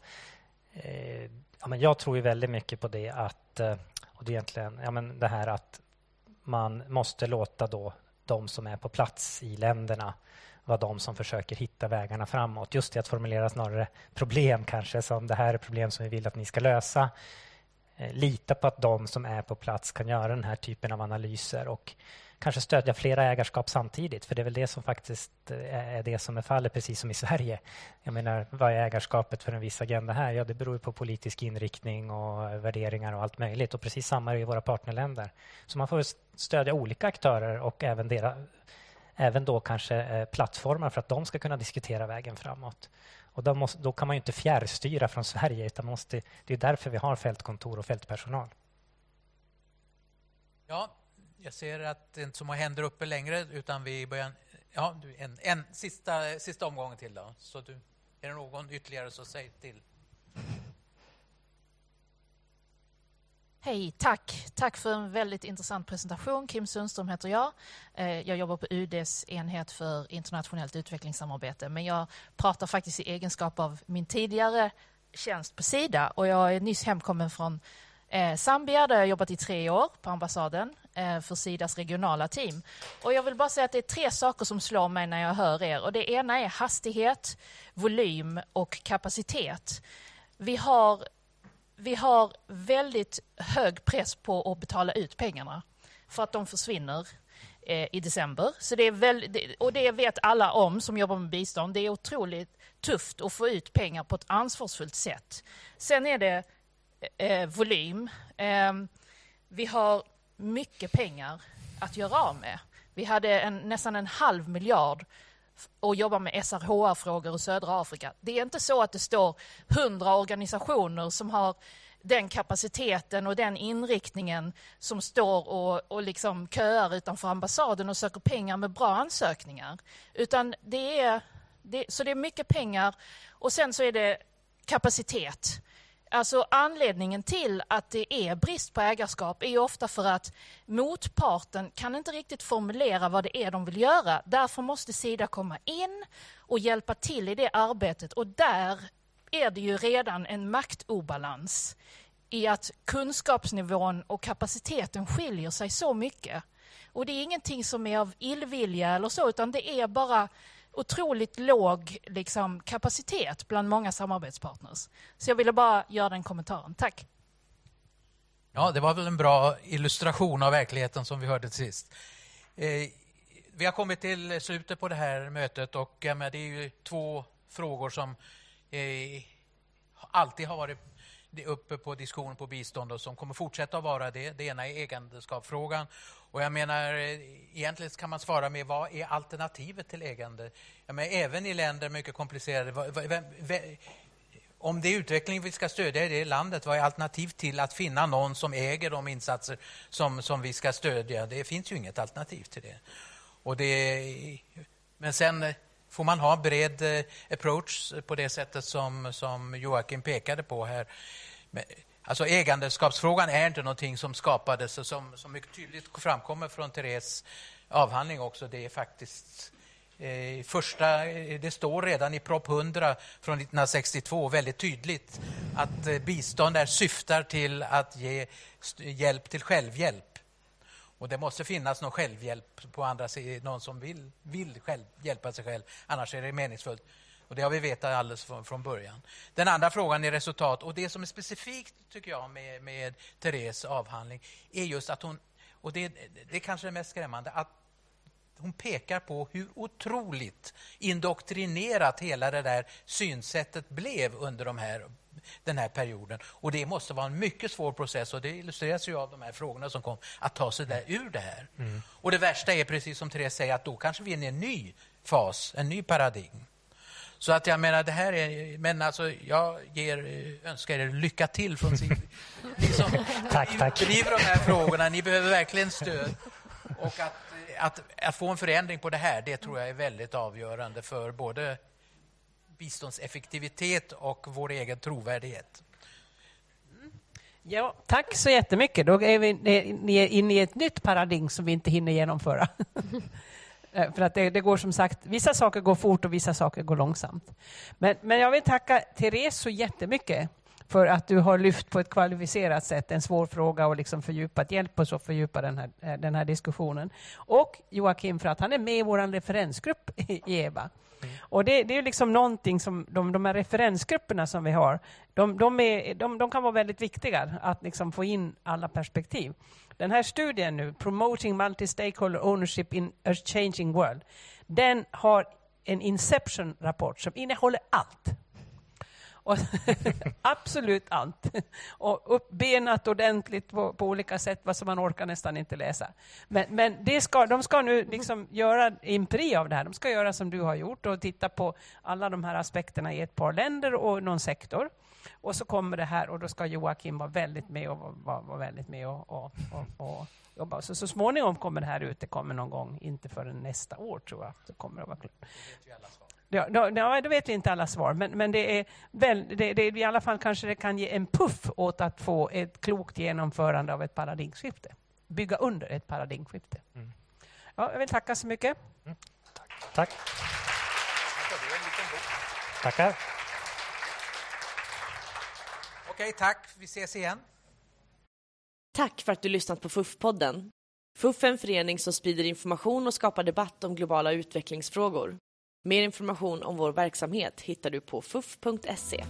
S5: Eh, ja, men jag tror ju väldigt mycket på det att eh, och det, är egentligen, ja, men det här att man måste låta då de som är på plats i länderna vara de som försöker hitta vägarna framåt. Just det att formulera snarare problem kanske som det här är problem som vi vill att ni ska lösa. Eh, lita på att de som är på plats kan göra den här typen av analyser och kanske stödja flera ägarskap samtidigt. För det är väl det som faktiskt eh, är det som är fallet, precis som i Sverige. Jag menar, vad är ägarskapet för en viss agenda här? Ja, det beror på politisk inriktning och värderingar och allt möjligt. Och precis samma är i våra partnerländer. Så man får stödja olika aktörer och även, deras, även då kanske eh, plattformar för att de ska kunna diskutera vägen framåt. Och då, måste, då kan man inte fjärrstyra från Sverige. utan måste, Det är därför vi har fältkontor och fältpersonal.
S3: Ja, jag ser att det inte så många händer uppe längre, utan vi börjar... Ja, en, en sista, sista omgång till. Då. Så du, är det någon ytterligare, så säg till.
S14: Hej, tack. Tack för en väldigt intressant presentation. Kim Sundström heter jag. Eh, jag jobbar på UDs enhet för internationellt utvecklingssamarbete. Men jag pratar faktiskt i egenskap av min tidigare tjänst på Sida. Och jag är nyss hemkommen från eh, Zambia där jag jobbat i tre år på ambassaden Eh, för Sidas regionala team. Och jag vill bara säga att det är tre saker som slår mig när jag hör er. Och det ena är hastighet, volym och kapacitet. Vi har vi har väldigt hög press på att betala ut pengarna för att de försvinner eh, i december. Så det är väldigt, och det vet alla om som jobbar med bistånd. Det är otroligt tufft att få ut pengar på ett ansvarsfullt sätt. Sen är det eh, volym. Eh, vi har mycket pengar att göra av med. Vi hade en, nästan en halv miljard och jobbar med SRHR-frågor i södra Afrika. Det är inte så att det står hundra organisationer som har den kapaciteten och den inriktningen som står och, och liksom köar utanför ambassaden och söker pengar med bra ansökningar. Utan det är, det, så det är mycket pengar och sen så är det kapacitet. Alltså anledningen till att det är brist på ägarskap är ofta för att motparten kan inte riktigt formulera vad det är de vill göra. Därför måste Sida komma in och hjälpa till i det arbetet och där är det ju redan en maktobalans i att kunskapsnivån och kapaciteten skiljer sig så mycket. Och det är ingenting som är av illvilja eller så, utan det är bara otroligt låg liksom, kapacitet bland många samarbetspartners. Så jag ville bara göra den kommentaren. Tack.
S3: Ja, det var väl en bra illustration av verkligheten som vi hörde till sist. Eh, vi har kommit till slutet på det här mötet och eh, det är ju två frågor som eh, alltid har varit uppe på diskussion på bistånd och som kommer fortsätta att vara det. Det ena är ägandeskapsfrågan. Och jag menar, eh, egentligen kan man svara med vad är alternativet till ägande? Jag menar, även i länder mycket komplicerade... om det är utveckling vi ska stödja i det landet, vad är alternativ till att finna någon som äger de insatser som, som vi ska stödja? Det finns ju inget alternativ till det. Och det men sen eh, får man ha bred eh, approach på det sättet som, som Joakim pekade på här. Alltså ägandeskapsfrågan är inte någonting som skapades som, som mycket tydligt framkommer från Therese avhandling också. Det är faktiskt eh, första, eh, det står redan i Prop 100 från 1962 väldigt tydligt att eh, bistånd är syftar till att ge hjälp till självhjälp. Och det måste finnas någon självhjälp på andra sidan, någon som vill, vill själv, hjälpa sig själv. Annars är det meningsfullt. Och Det har vi vetat alldeles från, från början. Den andra frågan är resultat. Och Det som är specifikt tycker jag med, med Therese avhandling är just att hon, och det, det är kanske det mest skrämmande, att hon pekar på hur otroligt indoktrinerat hela det där synsättet blev under de här, den här perioden. Och Det måste vara en mycket svår process och det illustreras ju av de här frågorna som kom, att ta sig där ur det här. Mm. Och Det värsta är, precis som Therese säger, att då kanske vi är inne i en ny fas, en ny paradigm. Så att jag menar, det här är... Men alltså, jag ger, önskar er lycka till från sin... Ni som
S5: tack, tack.
S3: driver de här frågorna, ni behöver verkligen stöd. Och att, att, att få en förändring på det här, det tror jag är väldigt avgörande för både biståndseffektivitet och vår egen trovärdighet.
S2: Ja, tack så jättemycket. Då är vi inne i ett nytt paradigm som vi inte hinner genomföra. Eh, för att det, det, går som sagt, vissa saker går fort och vissa saker går långsamt. Men, men jag vill tacka Therese så jättemycket för att du har lyft på ett kvalificerat sätt en svår fråga och liksom fördjupat, hjälp oss att fördjupa den här, eh, den här diskussionen. Och Joakim för att han är med i vår referensgrupp i EBA. Mm. Och det, det, är liksom någonting som de, de här referensgrupperna som vi har, de, de, är, de, de kan vara väldigt viktiga att liksom få in alla perspektiv. Den här studien nu, Promoting Multi-Stakeholder Ownership in a Changing World, den har en Inception-rapport som innehåller allt. Och absolut allt. Och uppbenat ordentligt på, på, olika sätt, vad som man orkar nästan inte läsa. Men, men det ska, de ska nu liksom göra empiri av det här. De ska göra som du har gjort och titta på alla de här aspekterna i ett par länder och någon sektor. Och så kommer det här och då ska Joakim vara väldigt med och vara, vara väldigt med och, och, och, och jobba. Så, så småningom kommer det här ut. Det kommer någon gång, inte förrän nästa år tror jag. Det kommer att vara klart. Ja, då, ja, då vet vi inte alla svar, men, men det är väl, det, det, i alla fall kanske det kan ge en puff åt att få ett klokt genomförande av ett paradigmskifte. Bygga under ett paradigmskifte. Mm. Ja, jag vill tacka så mycket. Mm.
S5: Tack. Tack. Tackar.
S3: Okej, tack. Vi ses igen.
S1: Tack för att du lyssnat på FUF-podden. FUF är en förening som sprider information och skapar debatt om globala utvecklingsfrågor. Mer information om vår verksamhet hittar du på fuff.se.